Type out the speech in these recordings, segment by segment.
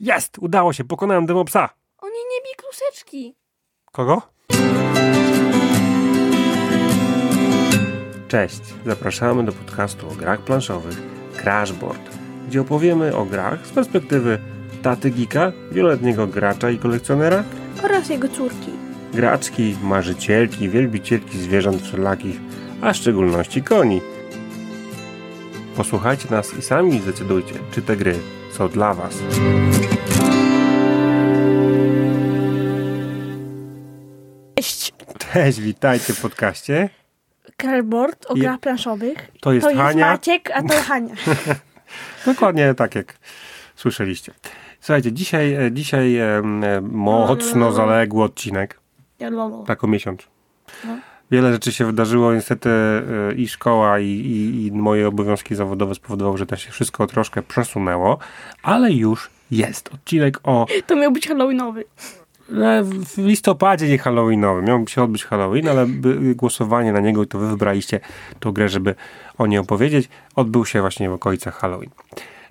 Jest! Udało się, pokonałem demo psa. O nie, nie bij kluseczki. Kogo? Cześć, zapraszamy do podcastu o grach planszowych Crashboard, gdzie opowiemy o grach z perspektywy taty Gika, wieloletniego gracza i kolekcjonera, Oraz jego córki. graczki, marzycielki, wielbicielki zwierząt wszelakich, a w szczególności koni. Posłuchajcie nas i sami zdecydujcie, czy te gry są dla Was. Cześć. Witajcie w podcaście. Cardboard o grach planszowych. To jest to jest Hania. Maciek, a to Hania. Dokładnie tak jak słyszeliście. Słuchajcie, dzisiaj, e, dzisiaj em, e, mocno zaległy odcinek, tak o miesiąc. No. Wiele rzeczy się wydarzyło, niestety e, i szkoła, i, i, i moje obowiązki zawodowe spowodowały, że to się wszystko troszkę przesunęło, ale już jest odcinek o To miał być Halloweenowy. E, w listopadzie, nie Halloweenowy. Miał się odbyć Halloween, ale głosowanie na niego i to wy wybraliście tą grę, żeby o niej opowiedzieć. Odbył się właśnie w okolicach Halloween.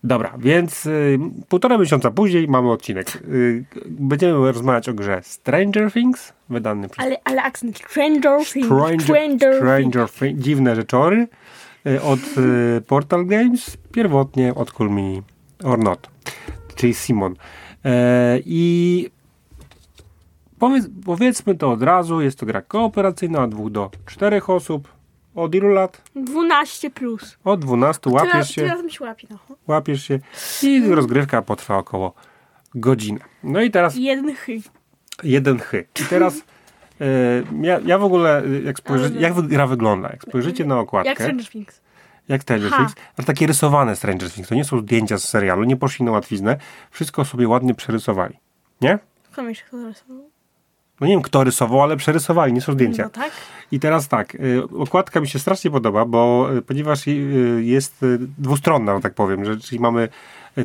Dobra, więc y, półtora miesiąca później mamy odcinek. Y, będziemy rozmawiać o grze Stranger Things, wydany przez Ale, ale akcent. Stranger Things. Stranger, Stranger, Things. Stranger Things, dziwne rzeczory y, od y, Portal Games, pierwotnie od Cool Mini or Not, czyli Simon. E, I powiedz, powiedzmy to od razu, jest to gra kooperacyjna od dwóch do czterech osób. Od ilu lat? 12 plus. Od 12 łapiesz się, Teraz mi się łapie, no. łapiesz się i rozgrywka potrwa około godziny. No i teraz Jeden chy. jeden chy. I teraz e, ja, ja w ogóle, jak spojrzycie, jak gra wygląda, jak spojrzycie na okładkę, Jak Stranger Things. jak Stranger. Things, ale takie rysowane Stranger Things, to nie są zdjęcia z serialu, nie poszli na łatwiznę, wszystko sobie ładnie przerysowali. Nie? Kto mi się to zarysował? No nie wiem, kto rysował, ale przerysowali, nie są zdjęcia. No tak. I teraz tak, y, okładka mi się strasznie podoba, bo y, ponieważ y, jest dwustronna, tak powiem, że, czyli mamy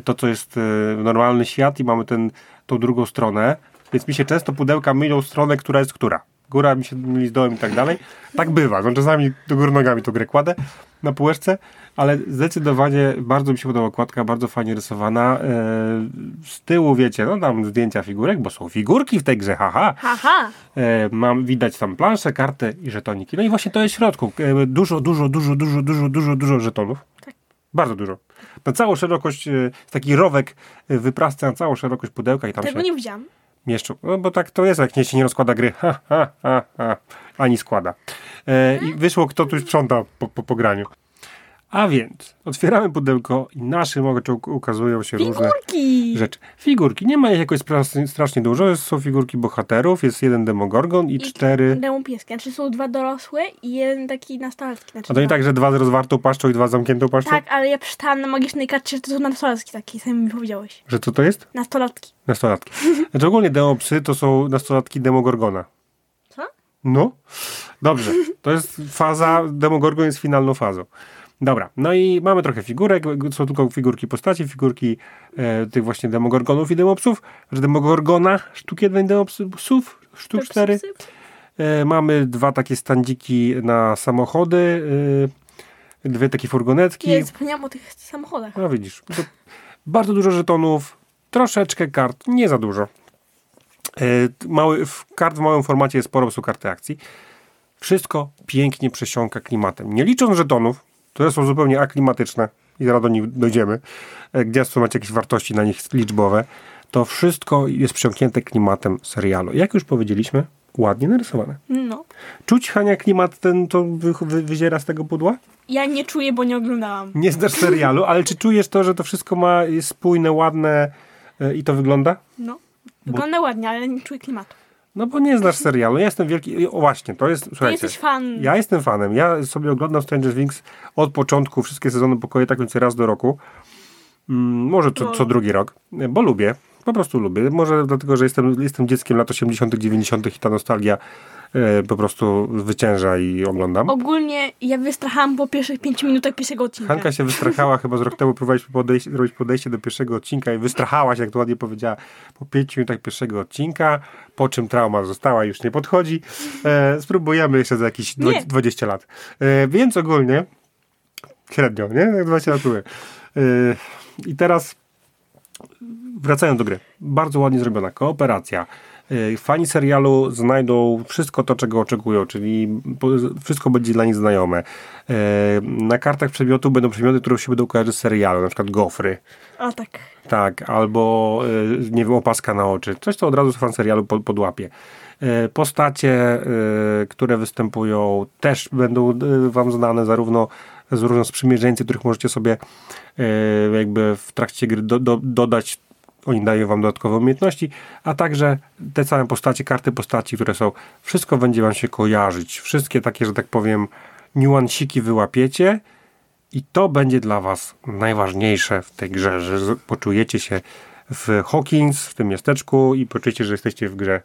to, co jest normalny świat i mamy ten, tą drugą stronę, więc mi się często pudełka mylą stronę, która jest która. Góra mi się myli z dołem i tak dalej. Tak bywa, no czasami do góry nogami tą grę kładę na półeczce, ale zdecydowanie bardzo mi się podoba okładka, bardzo fajnie rysowana. E, z tyłu wiecie, no tam zdjęcia figurek, bo są figurki w tej grze, haha. Haha. E, mam widać tam planszę, kartę i żetoniki. No i właśnie to jest w środku. E, dużo, dużo, dużo, dużo, dużo, dużo, dużo żetonów. Tak. Bardzo dużo. Na całą szerokość, taki rowek e, wyprasca na całą szerokość pudełka i tam Tego się nie widziałam. Mieszczą. No bo tak to jest, jak nie się nie rozkłada gry. Ha, ha, ha, ha. Ani składa. E, I wyszło, kto tu sprząta po, po, po graniu. A więc otwieramy pudełko i naszym oczom ukazują się różne Figurki. rzeczy. Figurki. Nie ma ich jakoś strasznie dużo. Są figurki bohaterów, jest jeden demogorgon i, cztery... Demu pieski. Znaczy są dwa dorosłe i jeden taki nastolatki. Znaczy A to nie dwa. tak, że dwa z rozwartą paszczą i dwa z zamkniętą paszczą? Tak, ale ja przeczytałam na magicznej karcie, że to są nastolatki takie, sam mi powiedziałeś. Że co to jest? Nastolatki. Nastolatki. Znaczy ogólnie demopsy to są nastolatki demogorgona. Co? No. Dobrze. To jest faza, demogorgon jest finalną fazą. Dobra, no i mamy trochę figurek, są tylko figurki postaci, figurki e, tych właśnie demogorgonów i demopsów, że demogorgona, sztuk jeden demopsów, sztuk cztery. E, mamy dwa takie standziki na samochody, e, dwie takie furgonetki. Ja zapomniałam o tych samochodach. No widzisz, bardzo dużo żetonów, troszeczkę kart, nie za dużo. E, Mały, w kart w małym formacie jest sporo, są karty akcji. Wszystko pięknie przesiąka klimatem. Nie licząc żetonów, które są zupełnie aklimatyczne i zaraz do nich dojdziemy, e, gdzie są macie jakieś wartości na nich liczbowe, to wszystko jest przesiąknięte klimatem serialu. Jak już powiedzieliśmy, ładnie narysowane. No. Czuć, Hania, klimat ten, to wy, wy, wyziera z tego pudła? Ja nie czuję, bo nie oglądałam. Nie znasz serialu, ale czy czujesz to, że to wszystko ma jest spójne, ładne e, i to wygląda? No. Wygląda ładnie, ale nie czuję klimatu. No bo nie znasz serialu. Ja jestem wielki. O właśnie, to jest. Ty Słuchajcie. jesteś fan. Ja jestem fanem. Ja sobie oglądam Stranger Things od początku, wszystkie sezony pokoje, tak więcej raz do roku. Mm, może co, co drugi rok, bo lubię. Po prostu lubię. Może dlatego, że jestem, jestem dzieckiem lat 80., 90. i ta nostalgia po prostu wycięża i oglądam. Ogólnie ja wystrachałam po pierwszych 5 minutach pierwszego odcinka. Hanka się wystrachała, chyba z rok temu próbowaliśmy podejść, robić podejście do pierwszego odcinka i wystrachała się, jak to ładnie powiedziała, po pięciu minutach pierwszego odcinka, po czym trauma została, już nie podchodzi. E, spróbujemy jeszcze za jakieś Nie. 20 lat. E, więc ogólnie średnio, nie? Jak 20 lat były. E, I teraz wracając do gry. Bardzo ładnie zrobiona kooperacja. Y, Fani serialu znajdą wszystko to, czego oczekują, czyli wszystko będzie dla nich znajome. Y, Na kartach przedmiotów będą przedmioty, które się będą kojarzyć z serialu, na przykład gofry. A tak. Tak, albo y, nie wiem, opaska na oczy. Coś, co od razu fan serialu pod, podłapie. Postacie, które występują, też będą wam znane, zarówno zarówno sprzymierzeńcy, których możecie sobie jakby w trakcie gry do, do, dodać. Oni dają wam dodatkowe umiejętności, a także te same postacie, karty postaci, które są. Wszystko będzie wam się kojarzyć. Wszystkie takie, że tak powiem, niuansiki wyłapiecie. I to będzie dla Was najważniejsze w tej grze, że poczujecie się w Hawkins, w tym miasteczku i poczujecie, że jesteście w grze,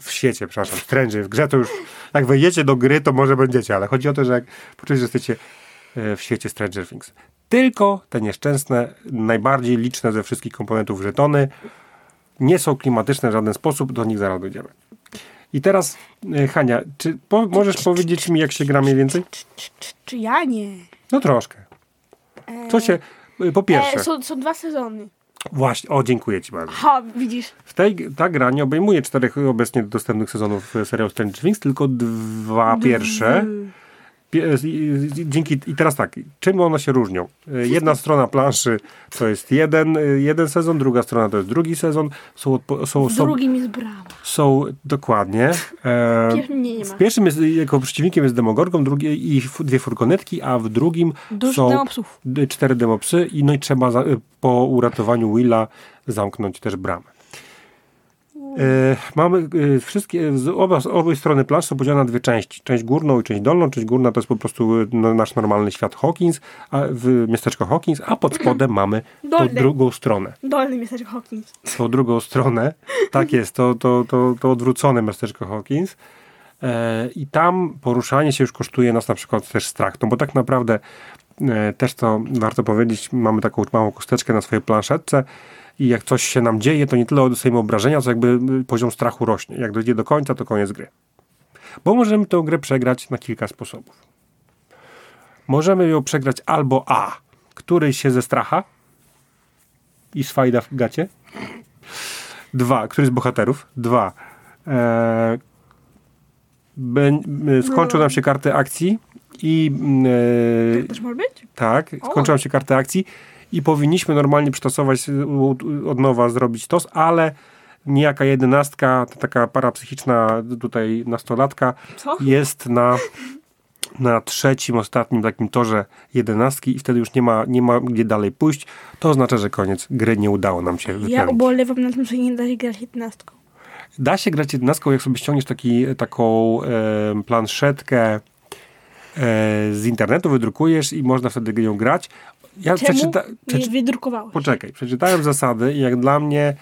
w świecie, przepraszam, Strange. W grze to już, jak wejdziecie do gry, to może będziecie, ale chodzi o to, że jak poczujecie, że jesteście e, w świecie Stranger Things. Tylko te nieszczęsne, najbardziej liczne ze wszystkich komponentów żetony nie są klimatyczne w żaden sposób, do nich zaraz dojdziemy. I teraz, e, Hania, czy po, możesz powiedzieć mi, jak się gra mniej więcej? Czy, ja nie? No troszkę. Co się, y, po pierwsze, E, są, są dwa sezony. właśnie, o dziękuję Ci bardzo. Ha, widzisz. W tej, ta gra nie obejmuje czterech obecnie dostępnych sezonów e, serialu Stranger Things, tylko dwa pierwsze. Dzięki, I teraz tak, czym one się różnią? E, Jedna strona planszy to jest jeden, e, jeden sezon, druga strona to jest drugi sezon. Są, odpo- są, W są, drugim jest brama. są dokładnie. E, Pierwszy mnie nie ma. w pierwszym jest, jako przeciwnikiem jest Demogorgon, drugi, i dwie furgonetki, a w drugim Dużo są demopsów. cztery demopsy i no i trzeba za, po uratowaniu Willa zamknąć też bramę. E, mamy e, wszystkie, z oba, z obie strony planszy są podzielone na dwie części. Część górną i część dolną. Część górna to jest po prostu e, nasz normalny świat Hawkins, a w miasteczko Hawkins, a pod spodem mamy tą Dolny. drugą stronę. Dolny miasteczko Hawkins. Tą drugą stronę, tak jest, to, to, to, to odwrócone miasteczko Hawkins. I tam poruszanie się już kosztuje nas na przykład też strach, no bo tak naprawdę też to warto powiedzieć, mamy taką małą kosteczkę na swojej planszetce i jak coś się nam dzieje, to nie tyle dostajemy obrażenia, co jakby y, poziom strachu rośnie. Jak dojdzie do końca, to koniec gry. Bo możemy tę grę przegrać na kilka sposobów. Możemy ją przegrać albo A, któryś się ze stracha i swajda w gacie. Dwa, który z bohaterów. Dwa, e, skończą nam się karty akcji i e, Też może być? tak, skończyła się karta akcji i powinniśmy normalnie przytosować, y, od nowa zrobić tos, ale niejaka jedenastka, taka parapsychiczna tutaj nastolatka Co? jest na, na trzecim, ostatnim takim torze jedenastki i wtedy już nie ma, nie ma gdzie dalej pójść. To oznacza, że koniec gry nie udało nam się Ja wypełnić. ubolewam na tym, że nie da się grać jedenastką. Da się grać jedenastką, jak sobie ściągniesz taki, taką e, planszetkę e, z internetu, wydrukujesz i można wtedy ją grać. Ja Czemu przeczyta, nie przeczy, wydrukowałeś? poczekaj, przeczytałem zasady i jak dla mnie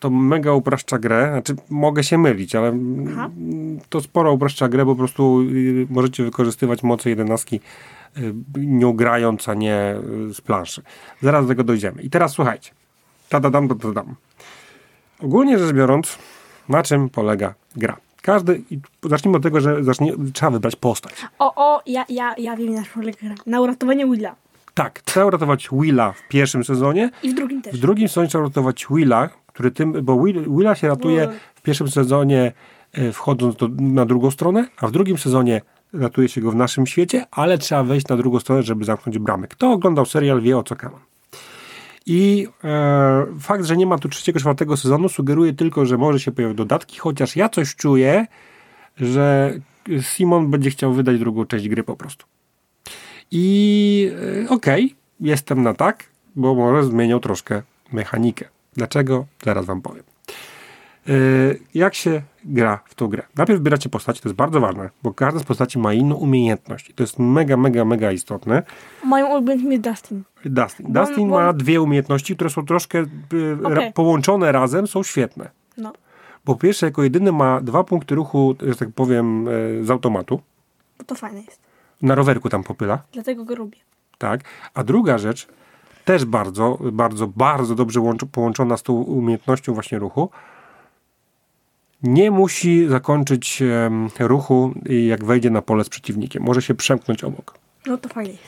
to mega upraszcza grę. Znaczy, mogę się mylić, ale Aha. to sporo upraszcza grę, bo po prostu y, możecie wykorzystywać moce jedenastki y, nią grając, a nie y, z planszy. Zaraz do tego dojdziemy. I teraz słuchajcie. Tadadam, tadadam. Ogólnie rzecz biorąc, na czym polega gra? Każdy, i zacznijmy od tego, że zacznie, trzeba wybrać postać. O, o, ja, ja, ja wiem na czym polega gra. Na uratowanie Willa. Tak, trzeba uratować Willa w pierwszym sezonie, I w drugim też. w drugim sezonie trzeba uratować Willa, który tym, bo Will, Willa się ratuje No. w pierwszym sezonie e, wchodząc do, na drugą stronę, a w drugim sezonie ratuje się go w naszym świecie, ale trzeba wejść na drugą stronę, żeby zamknąć bramę. Kto oglądał serial wie o co kaman. I e, fakt, że nie ma tu trzeciego, czwartego sezonu sugeruje tylko, że może się pojawić dodatki, chociaż ja coś czuję, że Simon będzie chciał wydać drugą część gry po prostu. I e, okej, jestem na tak, bo może zmienią troszkę mechanikę. Dlaczego? Zaraz wam powiem. E, jak się gra w tą grę? Najpierw wybieracie postać, to jest bardzo ważne, bo każda z postaci ma inną umiejętność. I to jest mega, mega, mega istotne. Moim ulubionym jest Dustin. Dustin. Dustin bo- ma dwie umiejętności, które są troszkę e, ra- połączone razem, są świetne. No. Po pierwsze, jako jedyny ma dwa punkty ruchu, że tak powiem, z automatu. Bo to fajne jest. Na rowerku tam popyla. Dlatego go lubię. Tak. A druga rzecz, też bardzo, bardzo, bardzo dobrze łącz, połączona z tą umiejętnością właśnie ruchu, nie musi zakończyć em, ruchu, jak wejdzie na pole z przeciwnikiem. Może się przemknąć obok. No to jest.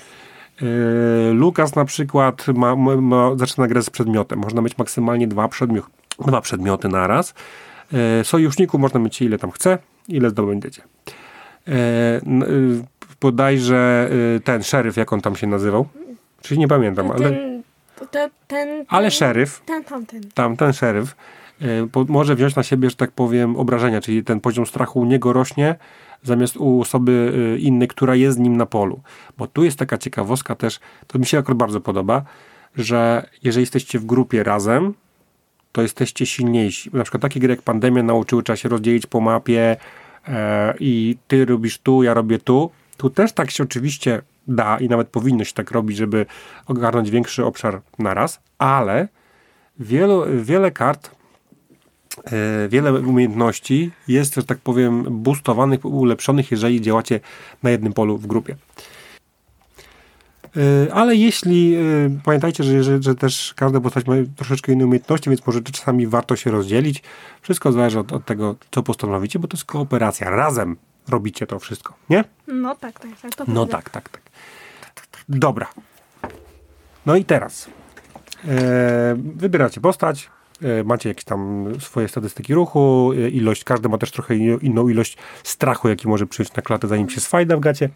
Yy, Lukas na przykład ma, ma, ma, zaczyna grę z przedmiotem. Można mieć maksymalnie dwa, przedmiot, dwa przedmioty na raz. Yy, sojuszniku można mieć ile tam chce, ile zdobędziecie. Yy, bodajże yy, ten szeryf, jak on tam się nazywał? Czyli nie pamiętam, ale, Ten, ten, ten, ale szeryf, ten, tamten. tam ten szeryf po, może wziąć na siebie, że tak powiem, obrażenia, czyli ten poziom strachu u niego rośnie zamiast u osoby yy, innej, która jest z nim na polu. Bo tu jest taka ciekawostka też, to mi się akurat bardzo podoba, że jeżeli jesteście w grupie razem, to jesteście silniejsi. Na przykład takie gry jak Pandemia nauczyły, trzeba się rozdzielić po mapie e, i ty robisz tu, ja robię tu. Tu też tak się oczywiście da i nawet powinno się tak robić, żeby ogarnąć większy obszar naraz, ale wielu, wiele kart, e, wiele umiejętności jest, że tak powiem, boostowanych, ulepszonych, jeżeli działacie na jednym polu w grupie. E, Ale jeśli, e, pamiętajcie, że, że, że też każda postać ma troszeczkę inne umiejętności, więc może czasami warto się rozdzielić. Wszystko zależy od, od tego, co postanowicie, bo to jest kooperacja. Razem robicie to wszystko, nie? No tak, tak, tak. No prawda. tak, tak, tak. Dobra. No i teraz. E, wybieracie postać, e, macie jakieś tam swoje statystyki ruchu, e, ilość, każdy ma też trochę inną- ilość strachu, jaki może przyjść na klatę, zanim się swajda w gacie.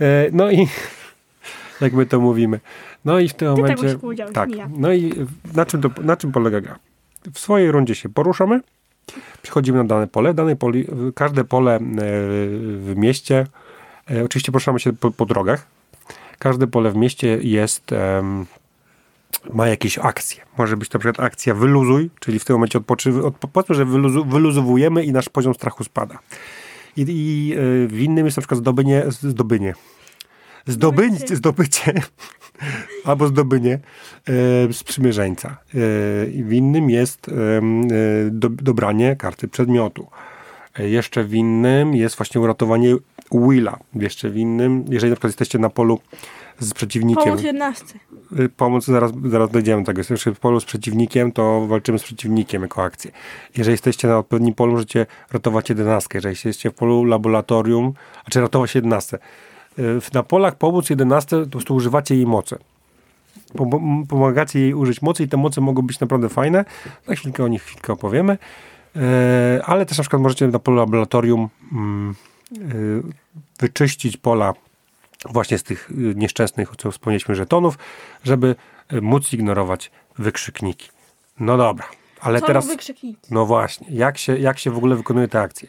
E, no i jak my to mówimy. No i w tym tak momencie. tak. ja. No i na czym, to, na czym polega gra? W swojej rundzie się poruszamy, przychodzimy na dane pole. Dane pole każde pole e, w mieście, e, oczywiście poruszamy się po, po drogach. Każde pole w mieście jest, ma jakieś akcje. Może być na przykład akcja wyluzuj, czyli w tym momencie odpoczywy, od, powiedzmy, że wyluzu, wyluzowujemy i nasz poziom strachu spada. I, i e, w innym jest na przykład zdobynie, zdobynie. Zdobyć, Zdobycie. zdobycie albo zdobynie e, sprzymierzeńca. E, i w innym jest e, do, dobranie karty przedmiotu. E, Jeszcze w innym jest właśnie uratowanie Willa. Jeszcze w innym, jeżeli na przykład jesteście na polu z przeciwnikiem. Pomoc jedenastce. Y, Pomoc, zaraz, zaraz dojdziemy do tego. Jesteście w polu z przeciwnikiem, to walczymy z przeciwnikiem jako akcję. Jeżeli jesteście na odpowiednim polu, możecie ratować jedenastkę. Jeżeli jesteście w polu laboratorium, a czy ratować jedenastkę. Y, Na polach pomóc jedenastce, to po prostu używacie jej mocy. Pom- Pomagacie jej użyć mocy i te moce mogą być naprawdę fajne. Za chwilkę o nich chwilkę opowiemy. E, Ale też na przykład możecie na polu laboratorium mm, y, wyczyścić pola właśnie z tych y, nieszczęsnych, co wspomnieliśmy, żetonów, żeby y, móc ignorować wykrzykniki. No dobra, ale Co teraz... wykrzykniki? No właśnie, jak się, jak się w ogóle wykonuje te akcje?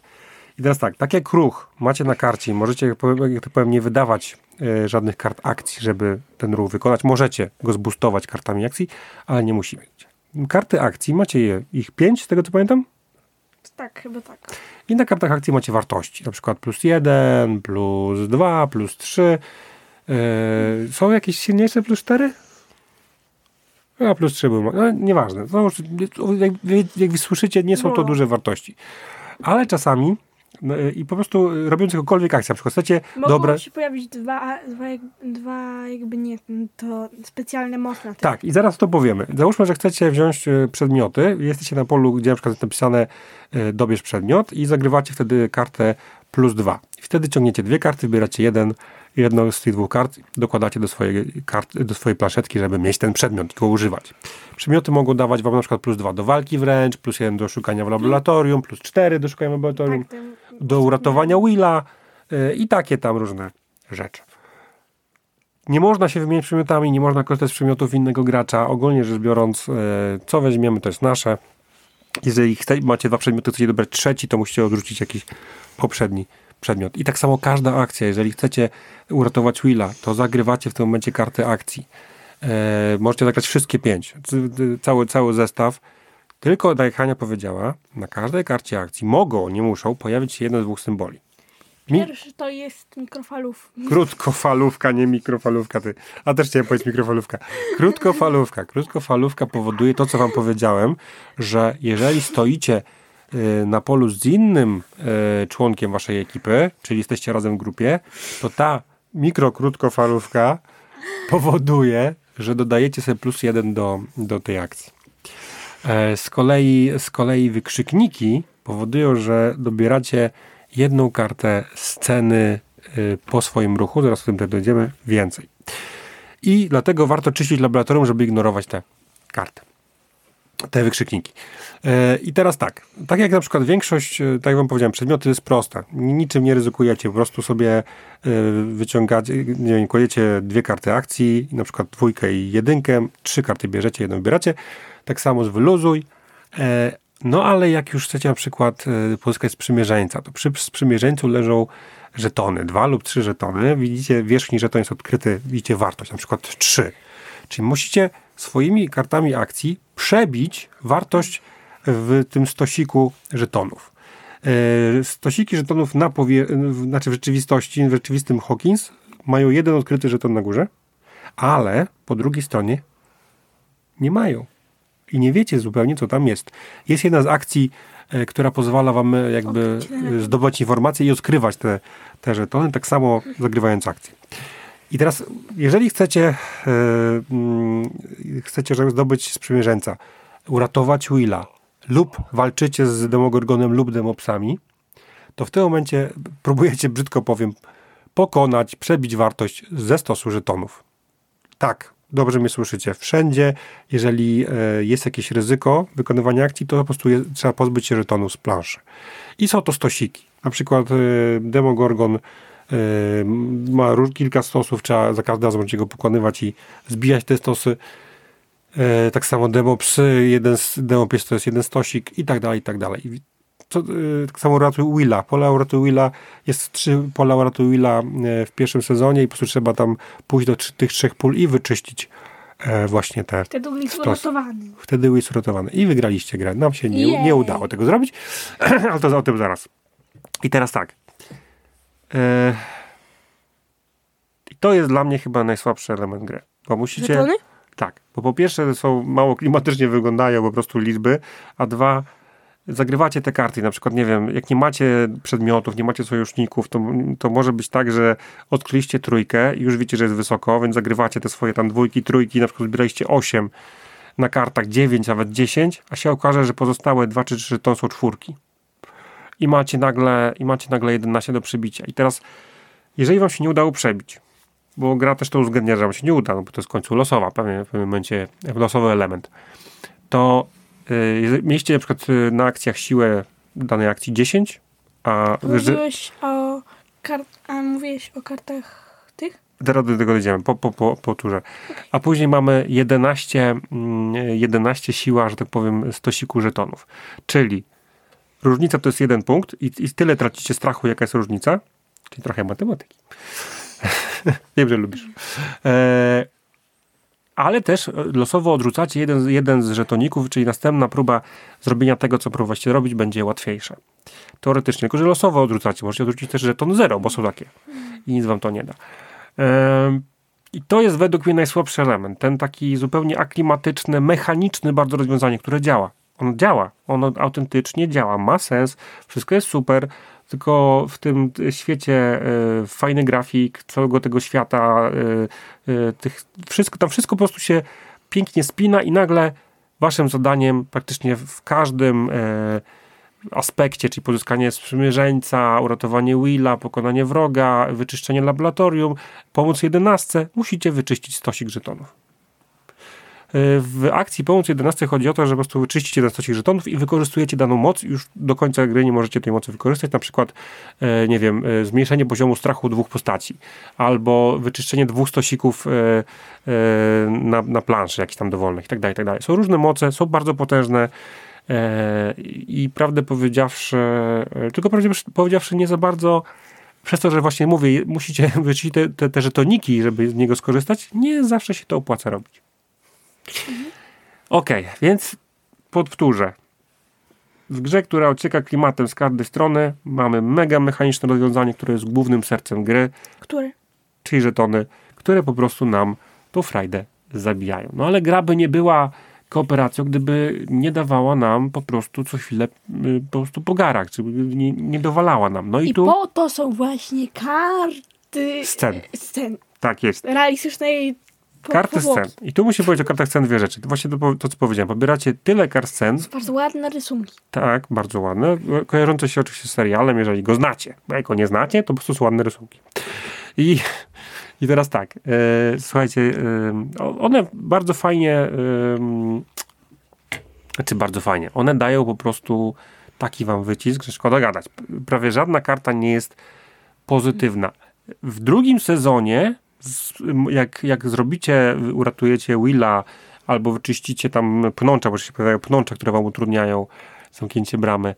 I teraz tak, tak jak ruch macie na karcie, możecie, jak jak to powiem, nie wydawać e, żadnych kart akcji, żeby ten ruch wykonać. Możecie go zboostować kartami akcji, ale nie musi mieć. Karty akcji macie je, ich pięć, z tego co pamiętam? Tak, chyba tak. I na kartach akcji macie wartości, na przykład plus 1, plus 2, plus 3. Yy, są jakieś silniejsze plus 4? A plus 3 był. No, nieważne. Znowu, jak, jak wy słyszycie, nie są to No. duże wartości. Ale czasami no, i po prostu yy, robiąc jakąkolwiek akcję, na przykład chcecie Mogą dobre... się pojawić dwa, dwa, dwa jakby nie, to specjalne tym. Tak, i zaraz to powiemy. Załóżmy, że chcecie wziąć e, przedmioty, jesteście na polu, gdzie na przykład jest napisane e, dobierz przedmiot i zagrywacie wtedy kartę plus dwa. Wtedy ciągniecie dwie karty, wybieracie jeden, jedną z tych dwóch kart, dokładacie do swojej, karty, do swojej planszetki, żeby mieć ten przedmiot i go używać. Przedmioty mogą dawać wam na przykład plus dwa do walki wręcz, plus jeden do szukania w laboratorium, plus cztery do szukania w laboratorium, Tak, do uratowania Willa e, i takie tam różne rzeczy. Nie można się wymienić przedmiotami, nie można korzystać z przedmiotów innego gracza. Ogólnie rzecz biorąc, e, co weźmiemy, to jest nasze. Jeżeli chce, macie dwa przedmioty, chcecie dobrać trzeci, to musicie odrzucić jakiś poprzedni przedmiot. I tak samo każda akcja. Jeżeli chcecie uratować Willa, to zagrywacie w tym momencie kartę akcji. E, możecie zagrać wszystkie pięć. Cały, cały zestaw. Tylko, tak jak Hania powiedziała, na każdej karcie akcji mogą, nie muszą, pojawić się jeden z dwóch symboli. Mi- Pierwszy to jest mikrofalów. Krótkofalówka, nie mikrofalówka. Ty. A też chciałem powiedzieć mikrofalówka. Krótkofalówka. Krótkofalówka powoduje to, co wam powiedziałem, że jeżeli stoicie na polu z innym y, członkiem waszej ekipy, czyli jesteście razem w grupie, to ta mikrokrótkofalówka powoduje, że dodajecie sobie plus jeden do, do tej akcji. E, Z kolei, z kolei wykrzykniki powodują, że dobieracie jedną kartę sceny y, po swoim ruchu, zaraz o tym też dojdziemy, więcej. I dlatego warto czyścić laboratorium, żeby ignorować te karty te wykrzykniki. E, I teraz tak, tak jak na przykład większość, e, tak jak wam powiedziałem, przedmioty jest prosta. Niczym nie ryzykujecie, po prostu sobie e, wyciągacie, nie wiem, kładziecie dwie karty akcji, na przykład dwójkę i jedynkę, trzy karty bierzecie, jedną wybieracie. Tak samo z wyluzuj. No ale jak już chcecie na przykład pozyskać sprzymierzeńca, to przy sprzymierzeńcu leżą żetony, dwa lub trzy żetony. Widzicie, wierzchni żeton jest odkryty, widzicie wartość, na przykład trzy. Czyli musicie swoimi kartami akcji przebić wartość w tym stosiku żetonów. E, stosiki żetonów na powie... znaczy w rzeczywistości, w rzeczywistym Hawkins mają jeden odkryty żeton na górze, ale po drugiej stronie nie mają. I nie wiecie zupełnie, co tam jest. Jest jedna z akcji, e, która pozwala wam e, jakby zdobyć informacje i odkrywać te, te żetony, tak samo zagrywając akcję. I teraz, jeżeli chcecie, yy, chcecie zdobyć sprzymierzeńca, uratować Willa lub walczycie z Demogorgonem lub Demopsami, to w tym momencie próbujecie, brzydko powiem, pokonać, przebić wartość ze stosu żetonów. Tak, dobrze mnie słyszycie. Wszędzie, jeżeli e, jest jakieś ryzyko wykonywania akcji, to po prostu je, trzeba pozbyć się żetonów z planszy. I są to stosiki. Na przykład e, Demogorgon ma kilka stosów, trzeba za każdym razem go pokonywać i zbijać te stosy. E, tak samo demo psy, jeden z demo pies to jest jeden stosik i tak dalej, i tak dalej. Co, e, tak samo ratuj Willa. Pola ratuj Willa, jest trzy pola ratuj Willa w pierwszym sezonie i po prostu trzeba tam pójść do tych trzech pól i wyczyścić właśnie te Wtedy Will jest uratowany. Wtedy Will jest uratowany. I wygraliście grę. Nam się nie, nie udało tego zrobić, ale to o tym zaraz. I teraz tak. E, I to jest dla mnie chyba najsłabszy element gry. Bo musicie. Żetony? Tak, bo po pierwsze są mało klimatycznie wyglądają po prostu liczby, a dwa zagrywacie te karty. Na przykład, nie wiem, jak nie macie przedmiotów, nie macie sojuszników, to, to może być tak, że odkryliście trójkę i już wiecie, że jest wysoko, więc zagrywacie te swoje tam dwójki, trójki, na przykład zbieraliście 8 na kartach, 9, nawet 10, a się okaże, że pozostałe 2 czy 3 to są czwórki i macie nagle, i macie nagle 11 do przebicia. I teraz, jeżeli wam się nie udało przebić, bo gra też to uwzględnia, że wam się nie uda, no bo to jest w końcu losowa, pewnie w pewnym momencie losowy element, to yy, mieliście na przykład y, na akcjach siłę danej akcji 10, a... Mówiłeś o, kart, a mówiłeś o kartach tych? Teraz do tego dojdziemy, po, po, po, po turze. A później mamy 11, 11 mm, siła, że tak powiem, stosiku żetonów. Czyli Różnica to jest jeden punkt i, i tyle tracicie strachu, jaka jest różnica. Czyli trochę matematyki. Wiem, że lubisz. E, ale też losowo odrzucacie jeden, jeden z żetoników, czyli następna próba zrobienia tego, co próbowaliście robić, będzie łatwiejsza. Teoretycznie, tylko że losowo odrzucacie. Możecie odrzucić też żeton zero, bo są takie. I nic wam to nie da. E, I to jest według mnie najsłabszy element. Ten taki zupełnie aklimatyczny, mechaniczny bardzo rozwiązanie, które działa on działa, on autentycznie działa, ma sens, wszystko jest super, tylko w tym świecie y, fajny grafik całego tego świata, y, y, tych, wszystko, tam wszystko po prostu się pięknie spina i nagle waszym zadaniem praktycznie w każdym aspekcie, czyli pozyskanie sprzymierzeńca, uratowanie Willa, pokonanie wroga, wyczyszczenie laboratorium, pomóc jedenastce, musicie wyczyścić stosik żetonów. W akcji Pomoc 11 chodzi o to, że po prostu wyczyścicie ten stosik żetonów i wykorzystujecie daną moc. Już do końca gry nie możecie tej mocy wykorzystać. Na przykład, e, nie wiem, e, zmniejszenie poziomu strachu dwóch postaci albo wyczyszczenie dwóch stosików e, na, na planszy jakichś tam dowolnych itd., tak itd. Tak są różne moce, są bardzo potężne i prawdę powiedziawszy, tylko prawdę powiedziawszy nie za bardzo przez to, że właśnie mówię, musicie wyczyścić te, te, te żetoniki, żeby z niego skorzystać, nie zawsze się to opłaca robić. Okej, okay, więc podwtórzę. W grze, która ocieka klimatem z każdej strony, mamy mega mechaniczne rozwiązanie, które jest głównym sercem gry. Które? Czyli żetony, które po prostu nam tą frajdę zabijają. No ale gra by nie była kooperacją, gdyby nie dawała nam po prostu co chwilę y, po prostu po garach, czy nie, nie dowalała nam. No i, I tu... po to są właśnie karty scen. scen. Tak jest. Realistycznej Karty scen. I tu muszę powiedzieć o kartach scen dwie rzeczy. Właśnie to, to co powiedziałem. Pobieracie tyle kart scen. Bardzo ładne rysunki. Tak, bardzo ładne. Kojarzące się oczywiście z serialem, jeżeli go znacie. Bo jak go nie znacie, to po prostu są ładne rysunki. I, I teraz tak, e, słuchajcie, e, one bardzo fajnie, e, znaczy bardzo fajnie, one dają po prostu taki wam wycisk, że szkoda gadać. Prawie żadna karta nie jest pozytywna. W drugim sezonie, jak, jak zrobicie, uratujecie Willa albo wyczyścicie tam pnącza, bo się pojawiają pnącza, które wam utrudniają zamknięcie bramy,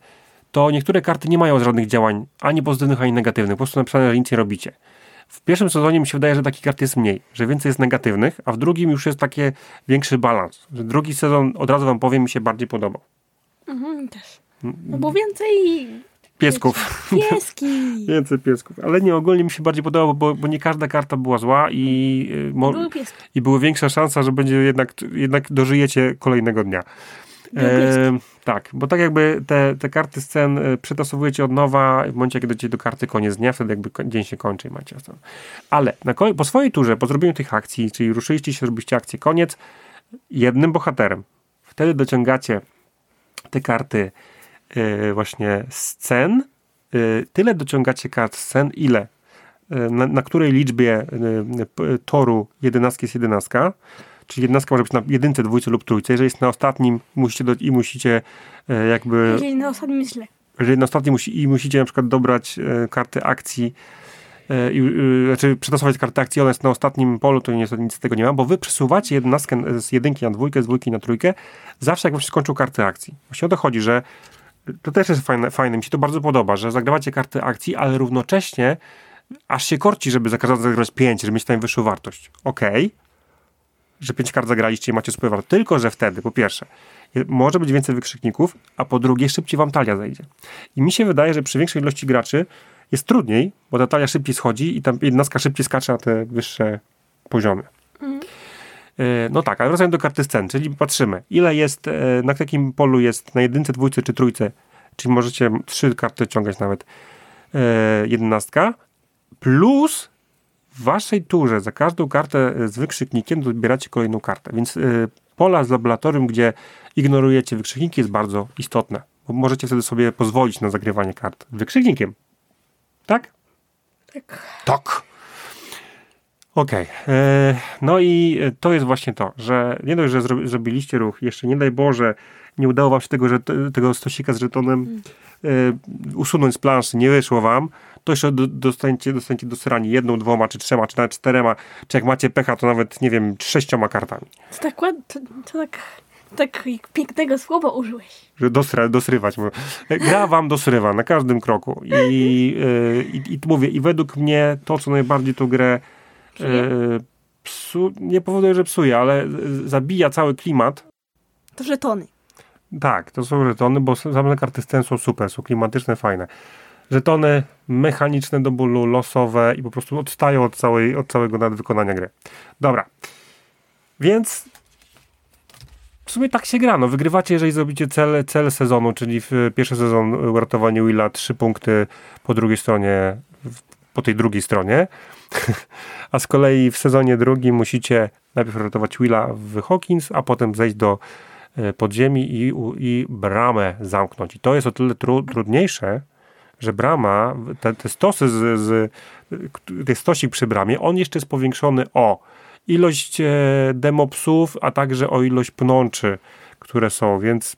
to niektóre karty nie mają żadnych działań, ani pozytywnych, ani negatywnych. Po prostu napisane, że nic nie robicie. W pierwszym sezonie mi się wydaje, że takich kart jest mniej, że więcej jest negatywnych, a w drugim już jest taki większy balans. Że drugi sezon, od razu wam powiem, mi się bardziej podobał. Mhm, też. No bo więcej Piesków. pieski. Więcej piesków. Ale nie, ogólnie mi się bardziej podobało, bo, bo nie każda karta była zła i, y, mo- Były i była większa szansa, że będzie jednak, jednak dożyjecie kolejnego dnia. Pieski. tak, bo tak jakby te, te karty scen e, przetasowujecie od nowa w momencie, kiedy dojdziecie do karty koniec dnia, wtedy jakby dzień się kończy i macie stan. Ale na, po swojej turze, po zrobieniu tych akcji, czyli ruszyliście się, zrobiliście akcję koniec, jednym bohaterem. Wtedy dociągacie te karty e, właśnie scen. E, tyle dociągacie kart scen, ile e, na, na której liczbie e, toru jedenastki jest jedenastka, czyli jedenastka może być na jedynce, dwójce lub trójce. Jeżeli jest na ostatnim musicie do, i musicie e, jakby, Jeżeli na ostatnim jest źle. jeżeli na ostatnim musi, i musicie na przykład dobrać e, karty akcji, e, i, e, znaczy przetasować kartę akcji, ona jest na ostatnim polu, to niestety nic z tego nie ma, bo wy przesuwacie jedenastkę z jedynki na dwójkę, z dwójki na trójkę, zawsze jak wam się skończą karty akcji. Właśnie o to chodzi, że to też jest fajne, fajne, mi się to bardzo podoba, że zagrawacie karty akcji, ale równocześnie aż się korci, żeby za każdym razem zagrać 5, żeby mieć tam wyższą wartość. Okej, że 5 kart zagraliście i macie super tylko że wtedy, po pierwsze, może być więcej wykrzykników, a po drugie szybciej wam talia zejdzie. I mi się wydaje, że przy większej ilości graczy jest trudniej, bo ta talia szybciej schodzi i tam jednostka szybciej skacze na te wyższe poziomy. E, No tak, ale wracając do karty scen, czyli patrzymy, ile jest, e, na jakim polu jest na jedynce, dwójce czy trójce, czyli możecie trzy karty ciągać nawet, e, jedenastka, plus w waszej turze za każdą kartę e, z wykrzyknikiem dobieracie kolejną kartę, więc e, pola z laboratorium, gdzie ignorujecie wykrzykniki jest bardzo istotne, bo możecie wtedy sobie pozwolić na zagrywanie kart wykrzyknikiem. Tak? Tak. Tak. Okej. e, No i e, to jest właśnie to, że nie dość, że zro- zrobiliście ruch, jeszcze nie daj Boże, nie udało wam się tego, że tego stosika z żetonem e, usunąć z planszy, nie wyszło wam, to jeszcze do, dostaniecie, dostaniecie do srani jedną, dwoma, czy trzema, czy nawet czterema, czy jak macie pecha, to nawet, nie wiem, sześcioma kartami. To tak ładnie, to, to tak, tak pięknego słowa użyłeś. że dosra, dosrywać. Gra wam dosrywa na każdym kroku. I, yy, i, i mówię, i według mnie to, co najbardziej tą grę psu, nie powoduje, że psuje, ale yy, zabija cały klimat. To żetony. Tak, to są żetony, bo same karty scen są super, są klimatyczne, fajne. Żetony mechaniczne do bólu, losowe i po prostu odstają od, całej, od całego nadwykonania gry. Dobra. Więc w sumie tak się gra. No, wygrywacie, jeżeli zrobicie cel, cel sezonu, czyli w pierwszy sezon uratowanie Willa, trzy punkty po drugiej stronie, po tej drugiej stronie. A z kolei w sezonie drugim musicie najpierw uratować Willa w Hawkins, a potem zejść do e, podziemi i, i bramę zamknąć. I to jest o tyle tru, trudniejsze, że brama, te, te stosy z, z ten stosik przy bramie, on jeszcze jest powiększony o ilość e, demopsów, a także o ilość pnączy, które są, więc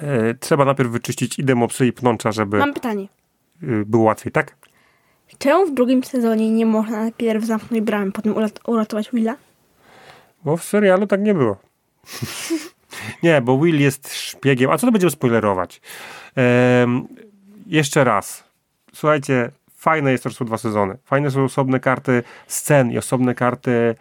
e, trzeba najpierw wyczyścić i demopsy i pnącza, żeby Mam pytanie. e, było łatwiej, tak? Czemu w drugim sezonie nie można najpierw zamknąć bramy, potem urat- uratować Willa? Bo w serialu tak nie było. nie, bo Will jest szpiegiem. A co to będziemy spoilerować? Em, jeszcze raz. Słuchajcie, fajne jest to, że są dwa sezony. Fajne są osobne karty scen i osobne karty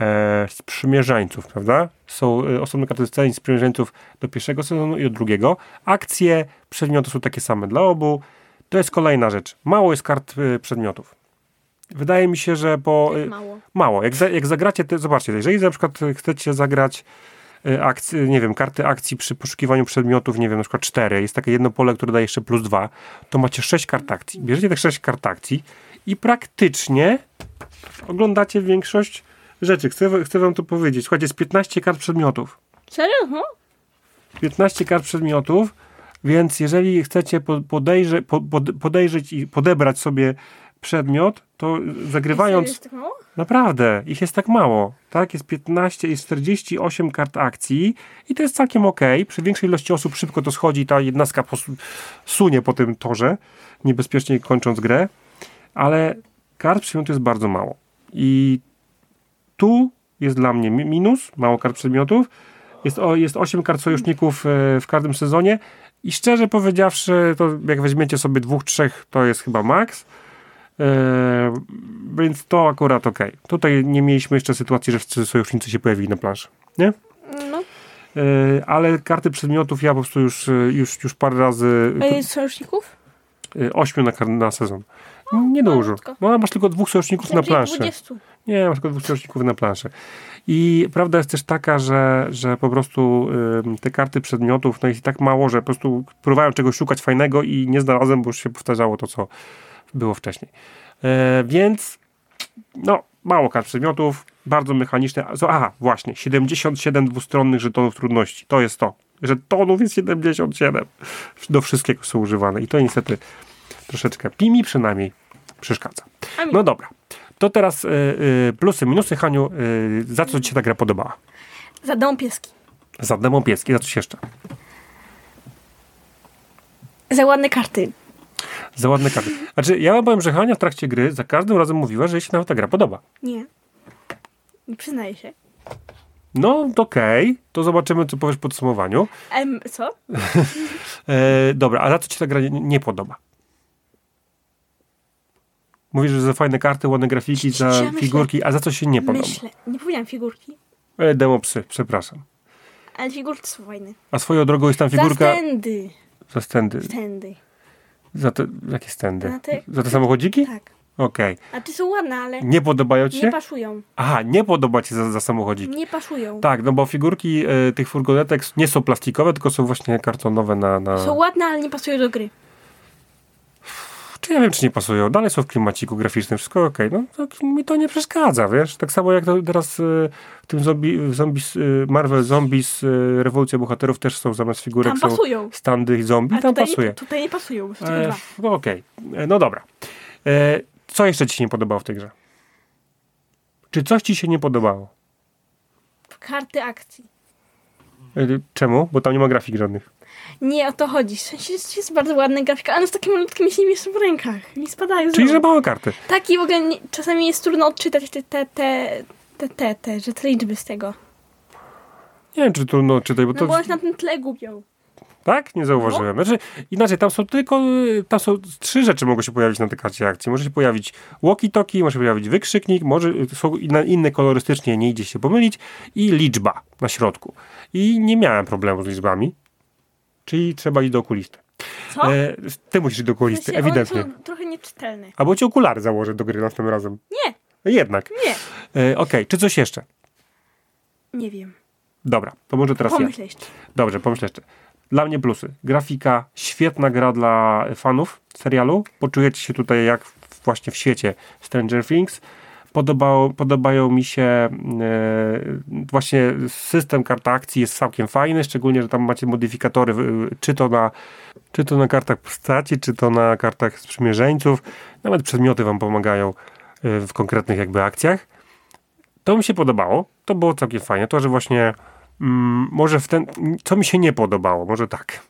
e, sprzymierzeńców, prawda? Są e, osobne karty scen i sprzymierzeńców do pierwszego sezonu i do drugiego. Akcje, przedmioty są takie same dla obu. To jest kolejna rzecz. Mało jest kart e, przedmiotów. Wydaje mi się, że po... e, Mało. Mało. Jak, za, jak zagracie, to zobaczcie, jeżeli na przykład chcecie zagrać akcje, nie wiem, karty akcji przy poszukiwaniu przedmiotów, nie wiem, na przykład cztery, jest takie jedno pole, które daje jeszcze plus dwa, to macie sześć kart akcji. Bierzecie te sześć kart akcji i praktycznie oglądacie większość rzeczy. Chcę, chcę wam to powiedzieć. Słuchajcie, jest 15 kart przedmiotów. Serio? No? 15 kart przedmiotów, więc jeżeli chcecie po- podejrze, po, pod- podejrzeć i podebrać sobie przedmiot, to zagrywając... Jest tak mało? Naprawdę, ich jest tak mało. Tak, jest 15 i 48 kart akcji i to jest całkiem ok. Przy większej ilości osób szybko to schodzi, ta jednostka sunie po tym torze, niebezpiecznie kończąc grę, ale kart przedmiotu jest bardzo mało. I tu jest dla mnie mi- minus, mało kart przedmiotów. Jest, o, jest 8 kart sojuszników e, w każdym sezonie i szczerze powiedziawszy, to jak weźmiecie sobie dwóch, trzech, to jest chyba maks. E, więc to akurat ok. Tutaj nie mieliśmy jeszcze sytuacji, że sojusznicy się pojawili na planszy. Nie? No. E, ale karty przedmiotów ja po prostu już, e, już, już parę razy. A jest sojuszników? e, Ośmiu na, na sezon. Nie dużo. No, masz tylko dwóch sojuszników na planszy. 20. Nie, masz tylko dwóch sojuszników na planszy. I prawda jest też taka, że, że po prostu ym, te karty przedmiotów, no jest tak mało, że po prostu próbowałem czegoś szukać fajnego i nie znalazłem, bo już się powtarzało to, co było wcześniej. E, więc no, mało kart przedmiotów, bardzo mechaniczne. Aha, właśnie, 77 dwustronnych żetonów trudności. To jest to. Żetonów jest 77. Do wszystkiego są używane. I to niestety troszeczkę, mi przynajmniej, przeszkadza. No dobra. To teraz y, y, plusy, minusy, Haniu. Y, za co ci się ta gra podobała? Za dom pieski. Za demon pieski, za coś jeszcze? Za ładne karty. Za ładne karty. Znaczy, ja wam powiem, że Hania w trakcie gry za każdym razem mówiła, że jej się nawet ta gra podoba. Nie. Nie przyznaję się. No, to okej. To zobaczymy, co powiesz w podsumowaniu. Em, co? E, dobra, a za co ci ta gra nie, nie podoba? Mówisz, że za fajne karty, ładne grafiki, za Ja myślę- figurki, a za co się nie podoba? Myślę. Nie powiedziałam figurki. E, demo psy, przepraszam. Ale figurki są fajne. A swoją drogą jest tam Za figurka... stędy. Za stędy. Stędy. Za te, jakie stędy? Te- Za te samochodziki? Tak. Okej. A ty są ładne, ale Nie podobają ci nie się? pasują. Aha, nie podoba ci się za, za samochodziki. Nie pasują. Tak, no bo figurki e, tych furgonetek nie są plastikowe, tylko są właśnie kartonowe na... na... Są ładne, ale nie pasują do gry. Czy ja wiem, czy nie pasują. Dalej są w klimaciku graficznym, wszystko okej. No to mi to nie przeszkadza, wiesz. Tak samo jak to teraz e, w tym zombie, zombies, e, Marvel Zombies, e, Rewolucja Bohaterów też są zamiast figurek Tam pasują. standy zombie, Ale tam tutaj, pasuje. nie, tutaj nie pasują. E, no okej, E, no dobra. E, co jeszcze ci się nie podobało w tej grze? Czy coś ci się nie podobało? Karty akcji. E, czemu? Bo tam nie ma grafik żadnych. Nie o to chodzi. W sensie jest, jest bardzo ładna grafika, ale z takim malutkim się mieszczą w rękach. Mi spadają Czyli, że małe karty. Tak i w ogóle nie, czasami jest trudno odczytać te, te, te, te, te, te, że te liczby z tego. Nie wiem, czy trudno czytać, bo No to... bo one się na tym tle gubią. Tak? Nie zauważyłem. Znaczy, inaczej, tam są tylko, tam są trzy rzeczy mogą się pojawić na tej karcie akcji. Może się pojawić walkie-talkie, może się pojawić wykrzyknik, może y, są inne, inne kolorystycznie, nie idzie się pomylić i liczba na środku. I nie miałem problemu z liczbami, czyli trzeba iść do okulisty. Co? E, ty musisz iść do W okulisty, sensie ewidentnie. Są trochę nieczytelne. Albo ci okulary założę do gry następnym razem. Nie, Jednak. nie. E, Okej, czy coś jeszcze? Nie wiem. Dobra, to może teraz ja. Pomyśl jeszcze. Dobrze, pomyśl jeszcze. Dla mnie plusy. Grafika, świetna gra dla fanów serialu. Poczujecie się tutaj jak w- właśnie w świecie Stranger Things. Podobało, podobają mi się e, właśnie system kart akcji jest całkiem fajny, szczególnie, że tam macie modyfikatory, czy to na, czy to na kartach postaci, czy to na kartach sprzymierzeńców. Nawet przedmioty wam pomagają e, w konkretnych jakby akcjach. To mi się podobało. To było całkiem fajne. To, że właśnie mm, może w ten... Co mi się nie podobało? Może tak.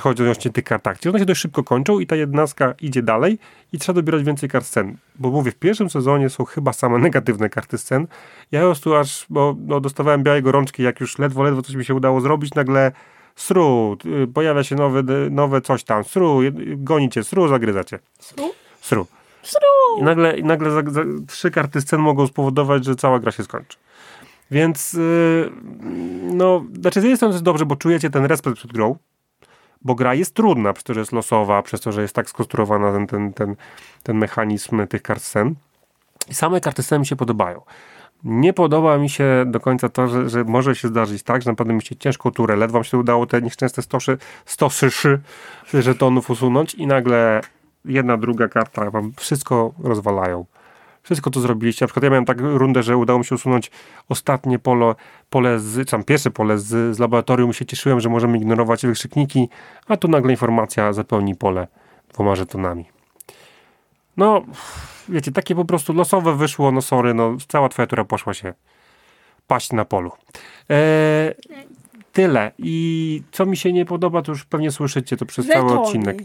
Chodzi odnośnie tych kart akcji. One się dość szybko kończą i ta jednostka idzie dalej i trzeba dobierać więcej kart scen. Bo mówię, w pierwszym sezonie są chyba same negatywne karty scen. Ja po prostu aż, bo no, dostawałem białej gorączki, jak już ledwo, ledwo coś mi się udało zrobić, nagle sru, y, pojawia się nowe, nowe coś tam, sru, gonicie, sru, zagryzacie. Sru? Sru. Sru! I nagle, i nagle za, za, trzy karty scen mogą spowodować, że cała gra się skończy. Więc yy, no, znaczy z jednej strony to jest dobrze, bo czujecie ten respekt przed grą, bo gra jest trudna, przez to, że jest losowa, przez to, że jest tak skonstruowana ten, ten, ten, ten mechanizm tych kart scen. I same karty scen mi się podobają. Nie podoba mi się do końca to, że, że może się zdarzyć tak, że naprawdę mi się ciężką turę, ledwo wam się udało te nieszczęsne stoszy, stosy szy żetonów usunąć i nagle jedna, druga karta wam wszystko rozwalają. Wszystko to zrobiliście. Na przykład ja miałem tak rundę, że udało mi się usunąć ostatnie pole, pole z, czy tam pierwsze pole z, z laboratorium. się cieszyłem, że możemy ignorować wykrzykniki, a tu nagle informacja zapełni pole dwoma żetonami. No, wiecie, takie po prostu losowe wyszło, no sorry, no cała twoja tura poszła się paść na polu. E, tyle. I co mi się nie podoba, to już pewnie słyszycie to przez cały odcinek.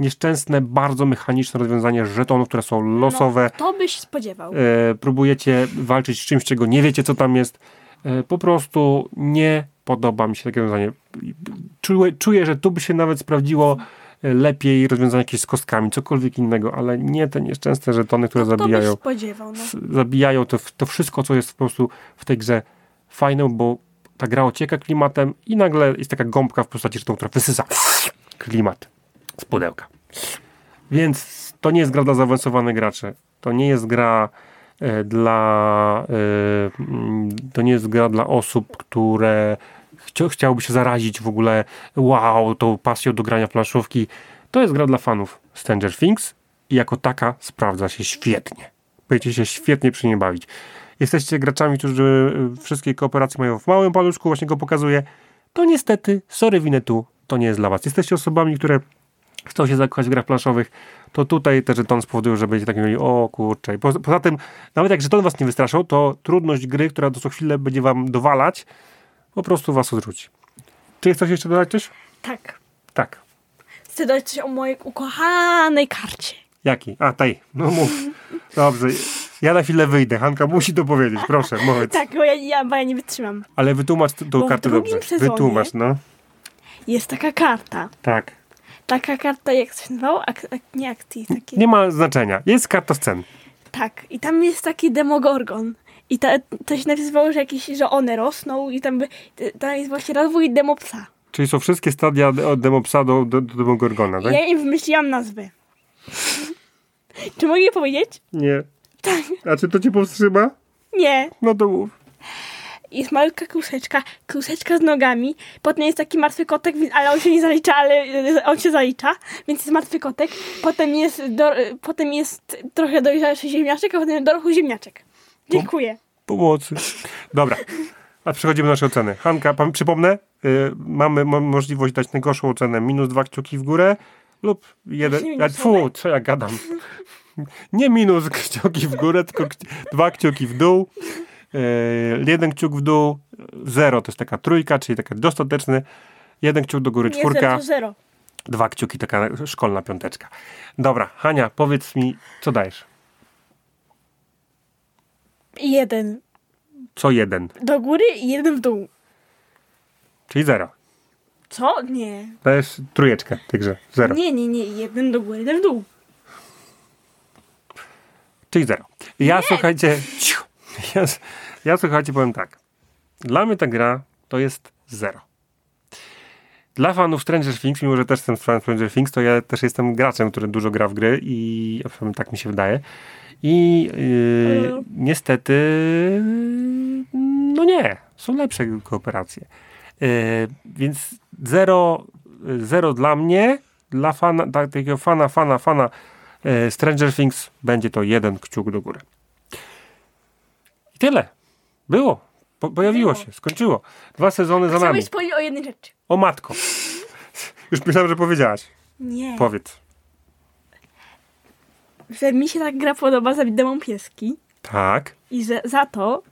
Nieszczęsne, bardzo mechaniczne rozwiązanie żetonów, które są losowe. No, to byś spodziewał. E, próbujecie walczyć z czymś, czego nie wiecie, co tam jest. E, po prostu nie podoba mi się takie rozwiązanie. Czuję, czuję, że tu by się nawet sprawdziło e, lepiej rozwiązanie jakieś z kostkami, cokolwiek innego, ale nie te nieszczęsne żetony, które to byś zabijają spodziewał, no. zabijają to, to wszystko, co jest po prostu w tej grze fajne, bo ta gra ocieka klimatem i nagle jest taka gąbka w postaci żetonu, która wysysa klimat z pudełka. Więc to nie jest gra dla zaawansowanych graczy. To nie jest gra e, dla e, mm, to nie jest gra dla osób, które chcia, chciałyby się zarazić w ogóle wow, tą pasją do grania planszówki. To jest gra dla fanów Stranger Things i jako taka sprawdza się świetnie. Będziecie się świetnie przy niej bawić. Jesteście graczami, którzy y, wszystkie kooperacje mają w małym paluszku, właśnie go pokazuję. To niestety, sorry Winetu, to nie jest dla was. Jesteście osobami, które chcą się zakochać w grach planszowych, to tutaj te żetony spowodują, że będziecie tak mieli, o kurczę. Po, poza tym, nawet jak żetony was nie wystraszą, to trudność gry, która co chwilę będzie wam dowalać, po prostu was odrzuci. Czy chcesz jeszcze dodać coś? Tak. Tak. Chcę dodać coś o mojej ukochanej karcie. Jaki? A, tej. No mów. Dobrze. Ja na chwilę wyjdę. Hanka musi to powiedzieć. Proszę, powiedz. Tak, bo ja, ja, bo ja nie wytrzymam. Ale wytłumacz tą Bo kartę dobrze. sezonie- Wytłumacz, no. Jest taka karta. Tak. Taka karta, jak nazywało? Ak, nie akcji, takie. Nie ma znaczenia. Jest karta scen. Tak, i tam jest taki demogorgon. I ta, to się nazywało, że jakieś, że one rosną i tam, by, tam jest właśnie rozwój demopsa. Czyli są wszystkie stadia od Demopsa do, do, do Demogorgona, tak? Ja im wymyśliłam nazwę. Czy mogę je powiedzieć? Nie. A czy to cię powstrzyma? Nie. No to mów. Jest malutka kluseczka, kluseczka z nogami, potem jest taki martwy kotek, ale on się nie zalicza, ale e, on się zalicza, więc jest martwy kotek, potem jest, do, e, potem jest trochę dojrzalszy ziemniaczek, a potem dorosły ziemniaczek. Dziękuję. Pomocy. Dobra. A przechodzimy do naszej oceny. Hanka, pam, przypomnę, y, mamy mo- możliwość dać najgorszą ocenę. Minus dwa kciuki w górę lub jeden... A, co ja gadam. Nie minus kciuki w górę, tylko kci- dwa kciuki w dół. Y, jeden kciuk w dół, zero to jest taka trójka, czyli taka dostateczny. Jeden kciuk do góry, Nie czwórka. zero, to zero. Dwa kciuki, taka szkolna piąteczka. Dobra, Hania, powiedz mi, co dajesz? Jeden Co jeden? do góry i jeden w dół. Czyli zero. Co? Nie. Dajesz trójeczkę w tej grze. Zero. Nie, nie, nie. Jeden do góry, jeden w dół. Czyli zero. Ja słuchajcie, cicho. ja, ja słuchajcie, powiem tak. Dla mnie ta gra to jest zero. Dla fanów Stranger Things, mimo że też jestem fanem Stranger Things, to ja też jestem graczem, który dużo gra w gry i tak mi się wydaje. I yy, niestety, no nie, są lepsze kooperacje. Yy, więc zero, zero dla mnie, dla fana, takiego fana, fana, fana e, Stranger Things będzie to jeden kciuk do góry. Tyle. Było. Po, pojawiło się. Skończyło. Dwa sezony za nami. Chciałbyś powiedzieć o jednej rzeczy. O matko. Już myślałem, że powiedziałaś. Nie. Powiedz. Że mi się ta gra podoba za demon pieski Tak. i że za to...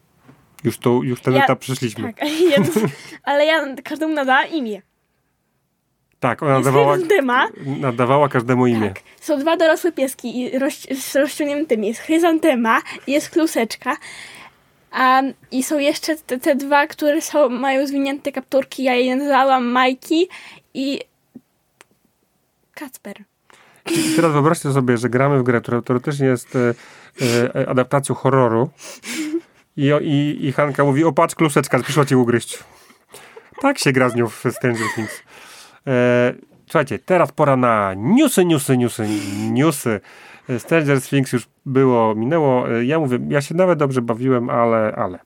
Już, tu, już ten Ja- etap przeszliśmy. Tak, Tak, ja, ale ja każdemu nadała imię. Tak, ona nadawała, nadawała każdemu imię. Tak. Są dwa dorosłe pieski i roś, z rozciągniętymi. Jest chryzantema jest kluseczka. A, I są jeszcze te, te dwa, które są, mają zwinięte kapturki. Ja je nazwałam Majki i Kacper. Teraz wyobraźcie sobie, że gramy w grę, która teoretycznie jest e, e, adaptacją horroru. I, i, I Hanka mówi, o patrz, kluseczka, przyszła cię ugryźć. Tak się gra z nią w Stranger Things. E, słuchajcie, teraz pora na newsy, newsy, newsy, newsy. Stranger Things już było, minęło. E, Ja mówię, ja się nawet dobrze bawiłem, ale, ale.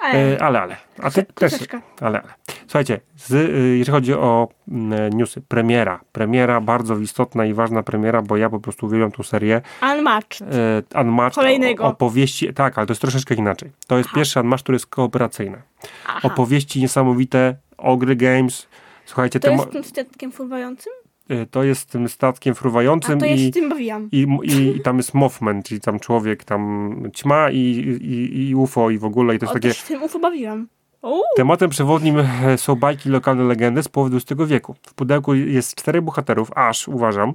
Ale, E, ale, ale. A ty też. Ale, ale. Słuchajcie, z, y, jeżeli chodzi o mm, newsy, premiera. Premiera, bardzo istotna i ważna premiera, bo ja po prostu uwielbiam tą serię. Unmatched. E, Unmatched. Kolejnego. Opowieści, tak, ale to jest troszeczkę inaczej. To jest pierwszy Unmatched, który jest kooperacyjny. Aha. Opowieści niesamowite, Ogry Games. Słuchajcie, To jest tym statkiem fruwającym? Y, to jest tym statkiem A fruwającym to ja się i, tym bawiłam. i, i, i tam jest Mothman, czyli tam człowiek, tam ćma i, i, i UFO i w ogóle i to jest O, takie... to się tym UFO bawiłam. Uuu, Tematem przewodnim e, są bajki lokalne legendy z połowy XX wieku. W pudełku jest czterech bohaterów, aż uważam,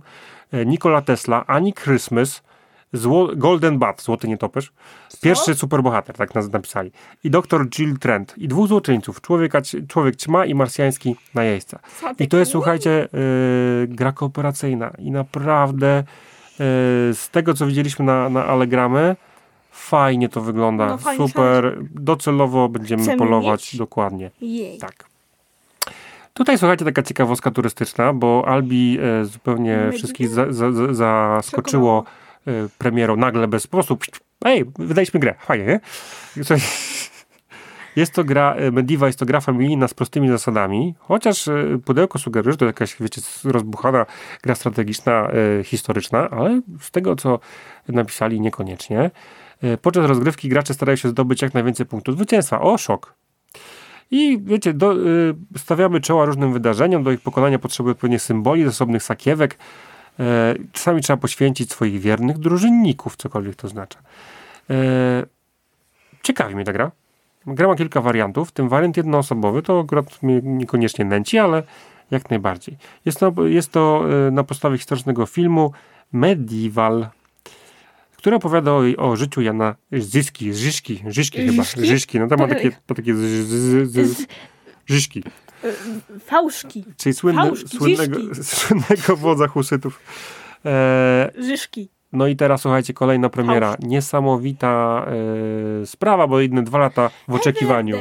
e, Nikola Tesla, Ani Christmas, Zło Golden Bat, złoty nietoperz, pierwszy superbohater, tak nas napisali, i doktor Jill Trent, i dwóch złoczyńców, człowieka, człowiek ćma i marsjański najeźdźca. I to jest, słuchajcie, e, gra kooperacyjna i naprawdę e, z tego, co widzieliśmy na, na Allegramy, fajnie to wygląda, No, fajnie, super, docelowo będziemy Chcemy polować, mieć? dokładnie. Jej. Tak. Tutaj słuchajcie, taka ciekawostka turystyczna, bo Albi e, zupełnie Medina? wszystkich za, za, za, zaskoczyło premierą nagle bez po prostu. Ej, wydaliśmy grę, fajnie, nie? Jest to gra, e, Mediva jest to gra familijna z prostymi zasadami, chociaż e, pudełko sugeruje, że to jakaś, wiecie, rozbuchana gra strategiczna, historyczna, ale z tego, co napisali, niekoniecznie. Podczas rozgrywki gracze starają się zdobyć jak najwięcej punktów zwycięstwa. O, szok! I wiecie, do, y, stawiamy czoła różnym wydarzeniom, do ich pokonania potrzebujemy odpowiednich symboli, zasobnych sakiewek. E, czasami trzeba poświęcić swoich wiernych drużynników, cokolwiek to znaczy. Ciekawi mnie ta gra. Gra ma kilka wariantów, tym wariant jednoosobowy, to akurat mnie niekoniecznie nęci, ale jak najbardziej. Jest to, jest to e, na podstawie historycznego filmu Medieval, który opowiada o, o życiu Jana Zyski, Żyszki, Żyszki chyba? Żyszki, no to ma To- takie, to takie z, z, z, z, Żyszki, Fałszki. czyli słynny, Fałszki, słynnego, słynnego wodza husytów. E, Żyszki. no i teraz słuchajcie, kolejna premiera. Fałszki. Niesamowita e, sprawa, bo inne dwa lata w oczekiwaniu.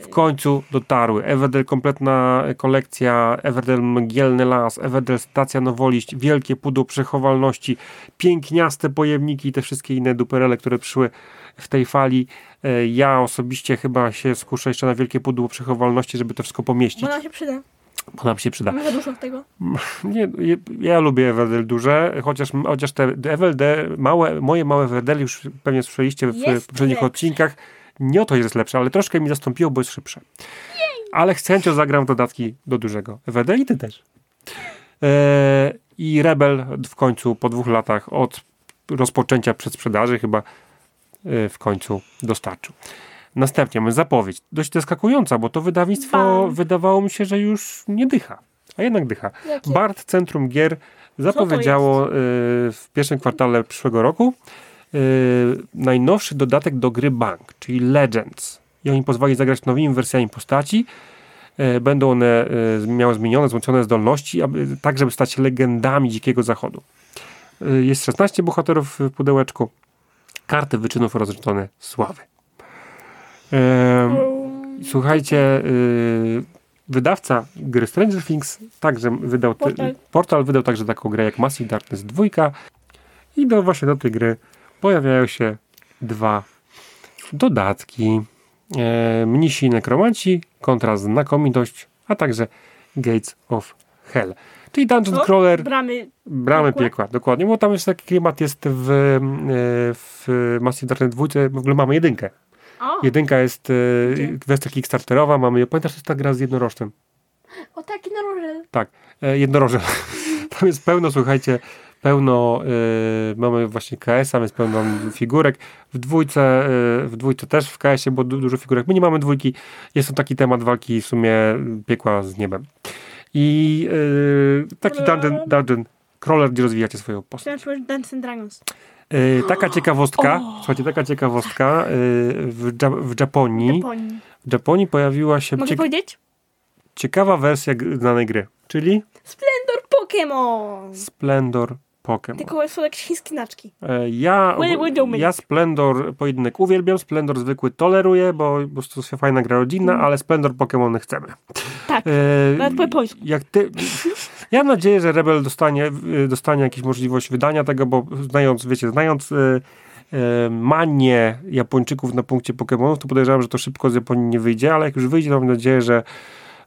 W końcu dotarły. Everdell kompletna kolekcja, Everdell Mgielny Las, Everdell Stacja Nowoliść, wielkie pudło przechowalności, piękniaste pojemniki i te wszystkie inne duperele, które przyszły w tej fali. E, Ja osobiście chyba się skuszę jeszcze na wielkie pudło przechowalności, żeby to wszystko pomieścić, Bo nam się przyda. bo nam się przyda. Za dużo tego. Nie, ja lubię Everdell duże, chociaż, chociaż te Everdell, małe, moje małe Everdell już pewnie słyszeliście w Jest poprzednich odcinkach. Nie o to jest lepsze, ale troszkę mi zastąpiło, bo jest szybsze. Ale z chęcią zagram dodatki do dużego Everdell i ty też. E, I Rebel w końcu po dwóch latach od rozpoczęcia przedsprzedaży chyba w końcu dostarczył. Następnie mamy zapowiedź, dość zaskakująca, bo to wydawnictwo Bam. wydawało mi się, że już nie dycha, a jednak dycha. Jakie? Bart Centrum Gier zapowiedziało y, w pierwszym kwartale przyszłego roku y, najnowszy dodatek do gry Bank, czyli Legends. I oni pozwoli zagrać nowymi wersjami postaci. Y, Będą one y, miały zmienione, wzmocnione zdolności, aby, tak żeby stać się legendami Dzikiego Zachodu. Y, Jest 16 bohaterów w pudełeczku. Karty wyczynów rozrzucone sławy. Em, Słuchajcie, y, wydawca gry Stranger Things także wydał ty- Portal. portal wydał także taką grę jak Massive Darkness 2 i do właśnie do tej gry pojawiają się dwa dodatki. E, mnisi nekromanci kontra znakomitość, a także Gates of Hell. Czyli Dungeon O, Crawler, Bramy. bramy piekła. piekła, dokładnie, bo tam jest taki klimat jest w, e, w Massive Darkness 2, w ogóle mamy jedynkę. O, Jedynka jest e, Gdzie? wersja Kickstarterowa, mamy, pamiętasz, to jest ta gra z jednorożcem? o taki na róże. Tak, e, jednoroże. Tam jest pełno, słuchajcie, pełno, e, mamy właśnie KS-a, więc pełno figurek. W dwójce, e, w dwójce też w KS-ie było du- dużo figurek. My nie mamy dwójki. Jest to taki temat walki w sumie piekła z niebem. I e, taki dungeon, dungeon crawler, gdzie rozwijacie swoją postać. Chciałem and Dragons. E, taka ciekawostka, O! słuchajcie, taka ciekawostka, e, w, Dża- w Japonii, Japonii. w Japonii pojawiła się Mogę ciek- powiedzieć? ciekawa wersja znanej gry, czyli Splendor Pokémon! Splendor Pokémon. Tylko są jakieś chińskie znaczki. E, Ja, ja Splendor pojedynek uwielbiam, Splendor zwykły toleruję, bo po prostu jest fajna gra rodzinna, ale Splendor Pokémony chcemy. Tak, E, nawet po japońsku. jak ty, ja mam nadzieję, że Rebel dostanie, y, dostanie jakąś możliwość wydania tego, bo znając, wiecie, znając y, manię Japończyków na punkcie Pokémonów, to podejrzewam, że to szybko z Japonii nie wyjdzie, ale jak już wyjdzie, to mam nadzieję, że,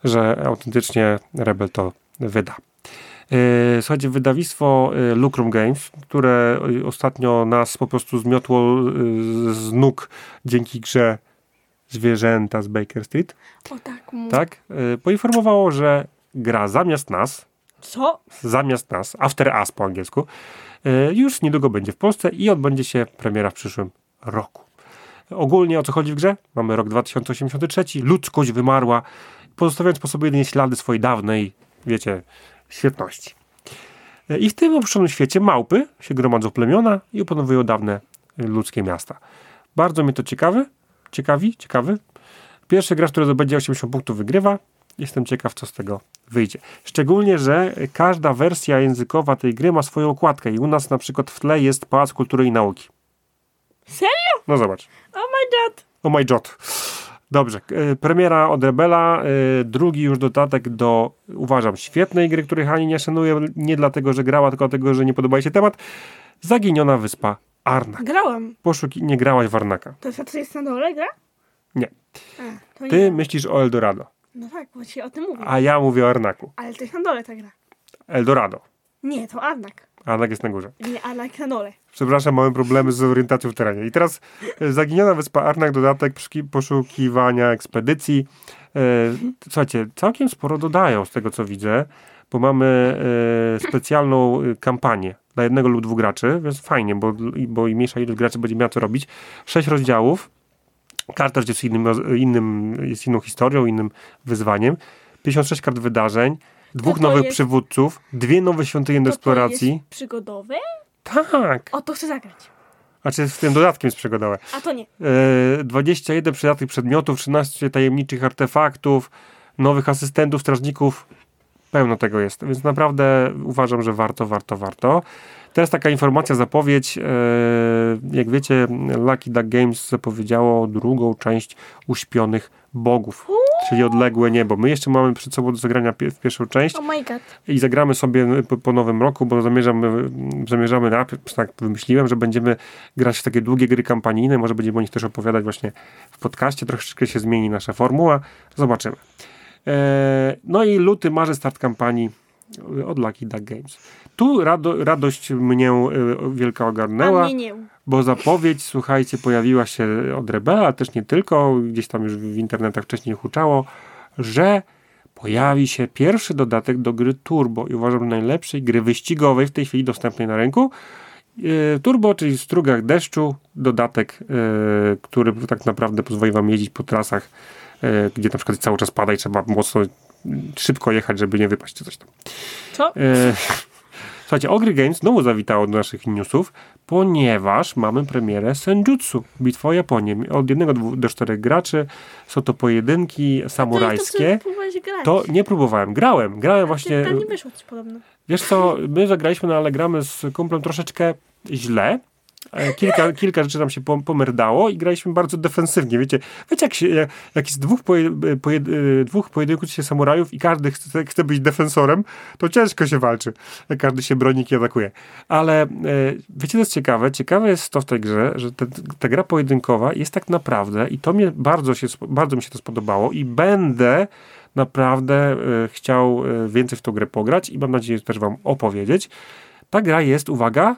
że autentycznie Rebel to wyda. E, Słuchajcie, wydawnictwo e, Lucrum Games, które e, ostatnio nas po prostu zmiotło z nóg dzięki grze Zwierzęta z Baker Street, O tak. tak, poinformowało, że gra zamiast nas, Co? zamiast nas, After Us po angielsku, już niedługo będzie w Polsce i odbędzie się premiera w przyszłym roku. Ogólnie o co chodzi w grze? Mamy rok 2083, ludzkość wymarła, pozostawiając po sobie jedynie ślady swojej dawnej, wiecie, świetności. E, I w tym opuszczonym świecie małpy się gromadzą plemiona i opanowują dawne ludzkie miasta. Bardzo mnie to ciekawy, ciekawi, ciekawy. Pierwszy gracz, który zdobędzie 80 punktów wygrywa. Jestem ciekaw, co z tego wyjdzie. Szczególnie, że każda wersja językowa tej gry ma swoją okładkę i u nas na przykład w tle jest Pałac Kultury i Nauki. Serio? No zobacz. Oh my god. Oh my god. Dobrze, e, premiera od Rebela, e, drugi już dodatek do, uważam, świetnej gry, której Hani nie szanuje, nie dlatego, że grała, tylko dlatego, że nie podoba jej się temat. Zaginiona wyspa Arnak. Grałam. Poszuki, nie grałaś w Arnaka. To jest, to jest na dole gra? Nie. A, to nie. Ty myślisz o Eldorado, No tak, właśnie o tym mówię. a ja mówię o Arnaku. Ale to jest na dole ta gra. Eldorado. Nie, to Arnak. Arnak jest na górze. Nie, Arnak na dole. Przepraszam, mamy problemy z orientacją w terenie. I teraz e, Zaginiona Wyspa Arnak, dodatek poszuki- poszukiwania ekspedycji. E, słuchajcie, całkiem sporo dodają z tego, co widzę, bo mamy e, specjalną kampanię dla jednego lub dwóch graczy, więc fajnie, bo, bo im mniejsza ilość graczy będzie miała co robić. Sześć rozdziałów. Każda jest innym, innym, jest inną historią, innym wyzwaniem. 56 kart wydarzeń, dwóch to nowych jest- przywódców, dwie nowe świątynie do To to eksploracji. jest przygodowe? Tak! O, to chcę zagrać. Znaczy z tym dodatkiem jest przygodowe. A to nie. E, 21 przydatnych przedmiotów, 13 tajemniczych artefaktów, nowych asystentów, strażników. Pełno tego jest, więc naprawdę uważam, że warto, warto, warto. Teraz taka informacja, zapowiedź. E, jak wiecie, Lucky Duck Games zapowiedziało drugą część Uśpionych Bogów, czyli Odległe Niebo. My jeszcze mamy przed sobą do zagrania w pierwszą część Oh my god. i zagramy sobie po, po nowym roku, bo zamierzamy, zamierzamy na, tak wymyśliłem, że będziemy grać w takie długie gry kampanijne, może będziemy o nich też opowiadać właśnie w podcaście, troszeczkę się zmieni nasza formuła, zobaczymy. E, no i luty, marzec, start kampanii od Lucky Duck Games. Tu rado, radość mnie wielka A ogarnęła, mnie nie. Bo zapowiedź, słuchajcie, pojawiła się od Rebela, też nie tylko, gdzieś tam już w internetach wcześniej huczało, że pojawi się pierwszy dodatek do gry Turbo i uważam najlepszej gry wyścigowej w tej chwili dostępnej na rynku. E, Turbo, czyli w strugach deszczu, dodatek, e, który tak naprawdę pozwoli wam jeździć po trasach, e, gdzie na przykład cały czas pada i trzeba mocno szybko jechać, żeby nie wypaść czy coś tam. Co? E, Słuchajcie, Ogry Games znowu zawitało do naszych newsów, ponieważ mamy premierę Senjutsu, Bitwa o Japonię. Od jednego do- czterech graczy, są to pojedynki samurajskie. To, to, grać. To nie próbowałem, grałem, grałem właśnie, Tam nie wyszło coś podobno. wiesz co, my zagraliśmy, no ale gramy z kumplem troszeczkę źle. E, Kilka, kilka rzeczy nam się pom- pomerdało i graliśmy bardzo defensywnie. Wiecie, wiecie jak, się, jak, jak jest dwóch, poje, poje, dwóch pojedynków się samurajów i każdy chce, chce być defensorem, to ciężko się walczy. Każdy się broni i atakuje. Ale e, wiecie, co jest ciekawe? Ciekawe jest to w tej grze, że te, ta gra pojedynkowa jest tak naprawdę i to mnie bardzo, się, bardzo mi się to spodobało i będę naprawdę e, chciał e, więcej w tą grę pograć i mam nadzieję też wam opowiedzieć. Ta gra jest, uwaga,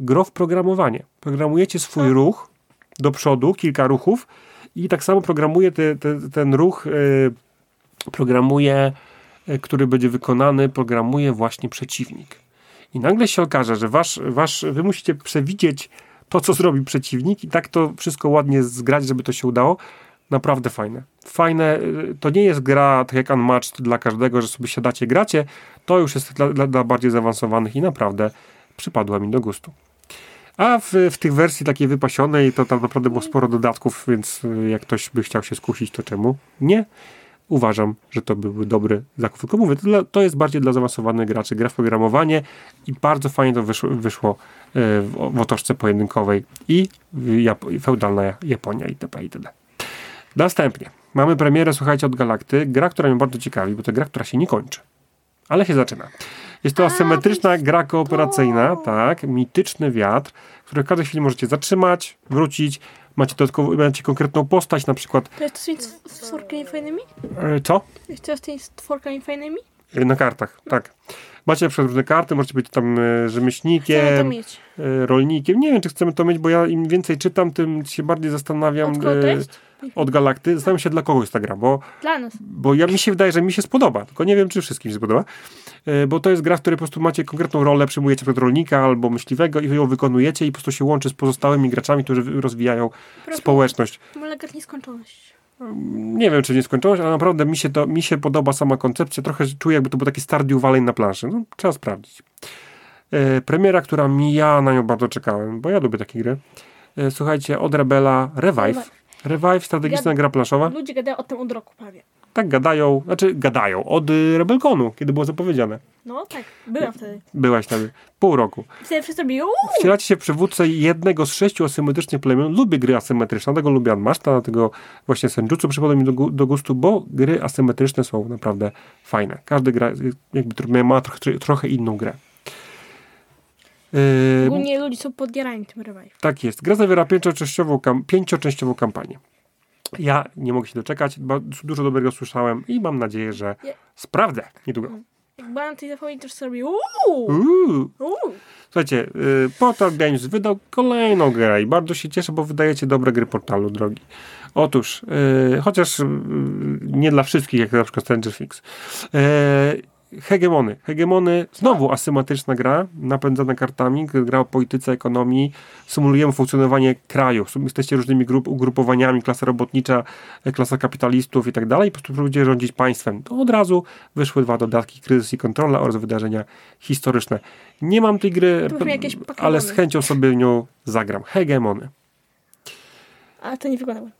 gro w programowanie. Programujecie swój ruch do przodu, kilka ruchów i tak samo programuje te, te, ten ruch, e, programuje, e, który będzie wykonany, programuje właśnie przeciwnik. I nagle się okaże, że wasz, wasz, wy musicie przewidzieć to, co zrobi przeciwnik i tak to wszystko ładnie zgrać, żeby to się udało. Naprawdę fajne. Fajne, y, to nie jest gra tak jak Unmatched dla każdego, że sobie siadacie, gracie. To już jest dla, dla, dla bardziej zaawansowanych i naprawdę przypadła mi do gustu. A w, w tych wersji takiej wypasionej to tam naprawdę było sporo dodatków, więc y, jak ktoś by chciał się skusić, to czemu nie? Uważam, że to byłby dobry zakup. Tylko mówię, to, dla, to jest bardziej dla zaawansowanych graczy. Gra w programowanie i bardzo fajnie to wyszło, wyszło y, w, w otoczce pojedynkowej i Jap- feudalna Japonia itp. itd. Następnie mamy premierę, słuchajcie, od Galakty. Gra, która mnie bardzo ciekawi, bo to gra, która się nie kończy, ale się zaczyna. Jest to asymetryczna gra kooperacyjna, tak, mityczny wiatr, który w każdej chwili możecie zatrzymać, wrócić, macie dodatkowo, macie konkretną postać, na przykład, To jest to z tymi stworkami fajnymi? e, co? Jest to z tymi stworkami fajnymi? E, Na kartach, tak. Macie na przykład różne karty, możecie być tam e, rzemieślnikiem, mieć. e, rolnikiem. Nie wiem, czy chcemy to mieć, bo ja im więcej czytam, tym się bardziej zastanawiam Od e, od Galakty. Zastanawiam się, dla kogo jest ta gra, bo Dla nas. bo ja, mi się wydaje, że mi się spodoba, tylko nie wiem, czy wszystkim się spodoba, bo to jest gra, w której po prostu macie konkretną rolę, przyjmujecie przed rolnika albo myśliwego i ją wykonujecie i po prostu się łączy z pozostałymi graczami, którzy rozwijają Proszę. społeczność. Malegat nieskończoność. Nie wiem, czy nieskończoność, ale naprawdę mi się, to, mi się podoba sama koncepcja. Trochę czuję, jakby to był taki Stardew Valley na planszy. No, trzeba sprawdzić. E, premiera, która mi, ja na nią bardzo czekałem, bo ja lubię takie gry. E, słuchajcie, od Rebela. Revive. Revive, strategiczna Ja- gra planszowa. Ludzie gadają o tym od roku prawie. Tak gadają, znaczy gadają, od y, Rebelkonu, kiedy było zapowiedziane. No tak, byłam wtedy. Byłaś wtedy. Pół roku. Wtedy wszyscy robili Wcielacie się w przywódcę jednego z sześciu asymetrycznych plemion. Lubię gry asymetryczne, dlatego lubię Anmaszta, dlatego właśnie Senjutsu przypadło mi do, do gustu, bo gry asymetryczne są naprawdę fajne. Każdy gra jakby ma trochę, trochę inną grę. Yy, ogólnie ludzie są podjarani tym revive. tak jest. Gra zawiera pięcioczęściową, kam- pięcioczęściową kampanię. Ja nie mogę się doczekać, bo dużo dobrego słyszałem i mam nadzieję, że Ja- sprawdzę niedługo. Byłam tej zapowiedzi, to sobie uuu, Uuu. uuu. Słuchajcie, y, Portal Games wydał kolejną grę i bardzo się cieszę, bo wydajecie dobre gry portalu, drogi. Otóż, y, chociaż y, nie dla wszystkich, jak na przykład Stranger Things. Hegemony. Hegemony, znowu asymetryczna gra, napędzana kartami, gra o polityce, ekonomii. Symulujemy funkcjonowanie kraju. Jesteście różnymi grup, ugrupowaniami, klasa robotnicza, e, klasa kapitalistów i tak dalej. Po prostu próbujecie rządzić państwem. To od razu wyszły dwa dodatki, kryzys i kontrola oraz wydarzenia historyczne. Nie mam tej gry, ale z chęcią sobie w nią zagram. Hegemony. Ale to nie wygląda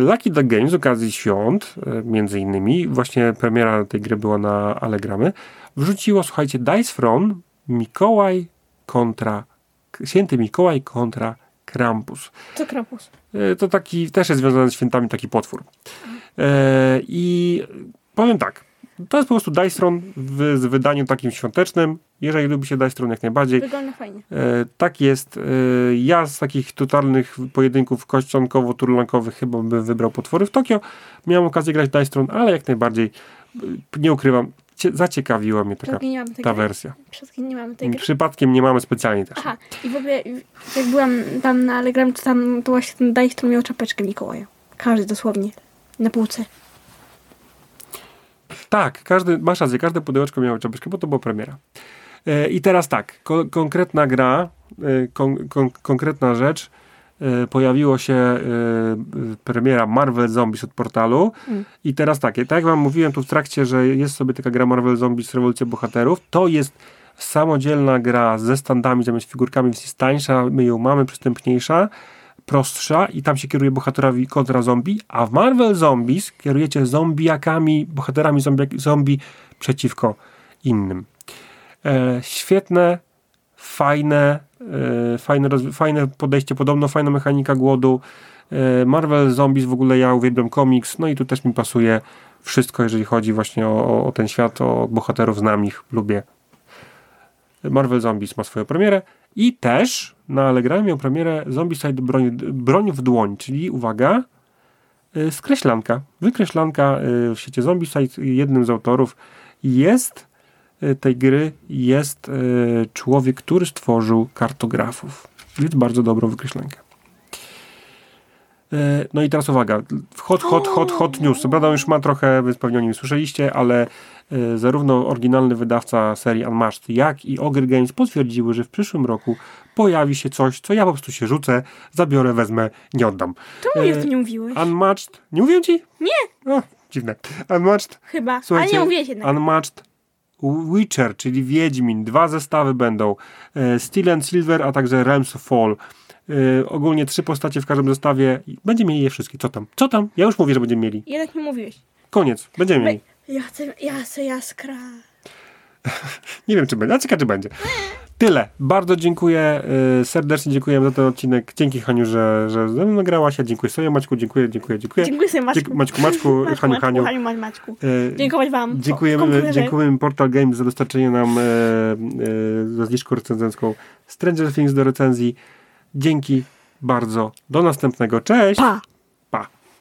Lucky Duck Games z okazji świąt, e, między innymi, właśnie premiera tej gry była na Allegramy, wrzuciło, słuchajcie, Dice From Mikołaj kontra, święty Mikołaj kontra Krampus. Co Krampus? E, To taki, też jest związany z świętami taki potwór. E, I powiem tak, to jest po prostu Dice Throne w, z wydaniem takim świątecznym. Jeżeli lubi się Dice Throne jak najbardziej, Wygląda fajnie. E, tak jest. E, ja z takich totalnych pojedynków kościonkowo-turlankowych chyba bym wybrał potwory w Tokio. Miałem okazję grać Dice Throne, ale jak najbardziej e, nie ukrywam, cie, zaciekawiła mnie taka ta wersja. Przypadkiem nie mamy tej gry. Przypadkiem nie mamy specjalnie też. Aha, i w ogóle jak byłam tam na Allegram, to tam to właśnie ten to miał czapeczkę Mikołaja. Każdy dosłownie. Na półce. Tak, każdy, masz rację, każde pudełeczko miało czapeczkę, bo to była premiera. E, I teraz tak, ko- konkretna gra, e, kon- kon- konkretna rzecz, e, pojawiło się premiera Marvel Zombies od portalu Mm. i teraz tak, tak jak wam mówiłem tu w trakcie, że jest sobie taka gra Marvel Zombies Rewolucja Bohaterów, to jest samodzielna gra ze standami zamiast figurkami, więc jest tańsza, my ją mamy, przystępniejsza, prostsza i tam się kieruje bohaterowi kontra zombie, a w Marvel Zombies kierujecie zombiakami, bohaterami zombie, zombie przeciwko innym. E, świetne, fajne, e, fajne, fajne podejście, podobno fajna mechanika głodu. E, Marvel Zombies w ogóle ja uwielbiam komiks, no i tu też mi pasuje wszystko, jeżeli chodzi właśnie o, o- ten świat, o bohaterów znamich, lubię. Marvel Zombies ma swoją premierę i też na Allegramie miał premierę Zombicide broń, broń w dłoń, czyli uwaga, y, skreślanka, wykreślanka y, w świecie Zombicide, jednym z autorów jest y, tej gry jest człowiek, który stworzył kartografów. Więc bardzo dobrą wykreślankę. E, No i teraz uwaga, hot, hot, hot, hot news. Co prawda już ma trochę, więc pewnie o nim słyszeliście, ale e, zarówno oryginalny wydawca serii Unmatched, jak i Ogre Games potwierdziły, że w przyszłym roku pojawi się coś, co ja po prostu się rzucę, zabiorę, wezmę, nie oddam. Czemu mi E, o tym nie mówiłeś? Unmatched, nie mówię ci? Nie. O, dziwne. Unmatched, Chyba. słuchajcie, Ale nie mówiłeś jednak. Unmatched Witcher, czyli Wiedźmin. Dwa zestawy będą. E, Steel and Silver, a także Realms of Fall. E, ogólnie trzy postacie w każdym zestawie. Będziemy mieli je wszystkie. Co tam? Co tam? Ja już mówię, że będziemy mieli. Jednak nie mówiłeś. Koniec. Będziemy mieli. Ja chcę, ja chcę jaskra. Nie wiem, czy będzie. A ciekawe, czy będzie. Tyle. Bardzo dziękuję. e, serdecznie dziękuję za ten odcinek. Dzięki, Haniu, że, że ze mną nagrałaś. Ja dziękuję sobie, Maćku. Dziękuję, dziękuję, dziękuję. Dziękuję sobie, Maćku. Dziękuję, Maćku, Maćku, Maćku, Haniu, Maćku, Haniu. Haniu, Maćku, Maćku. E, Dziękować wam. Dziękujemy, dziękujemy Portal Games za dostarczenie nam e, e, za zniżką recenzencką Stranger Things do recenzji. Dzięki bardzo. Do następnego. Cześć! Pa!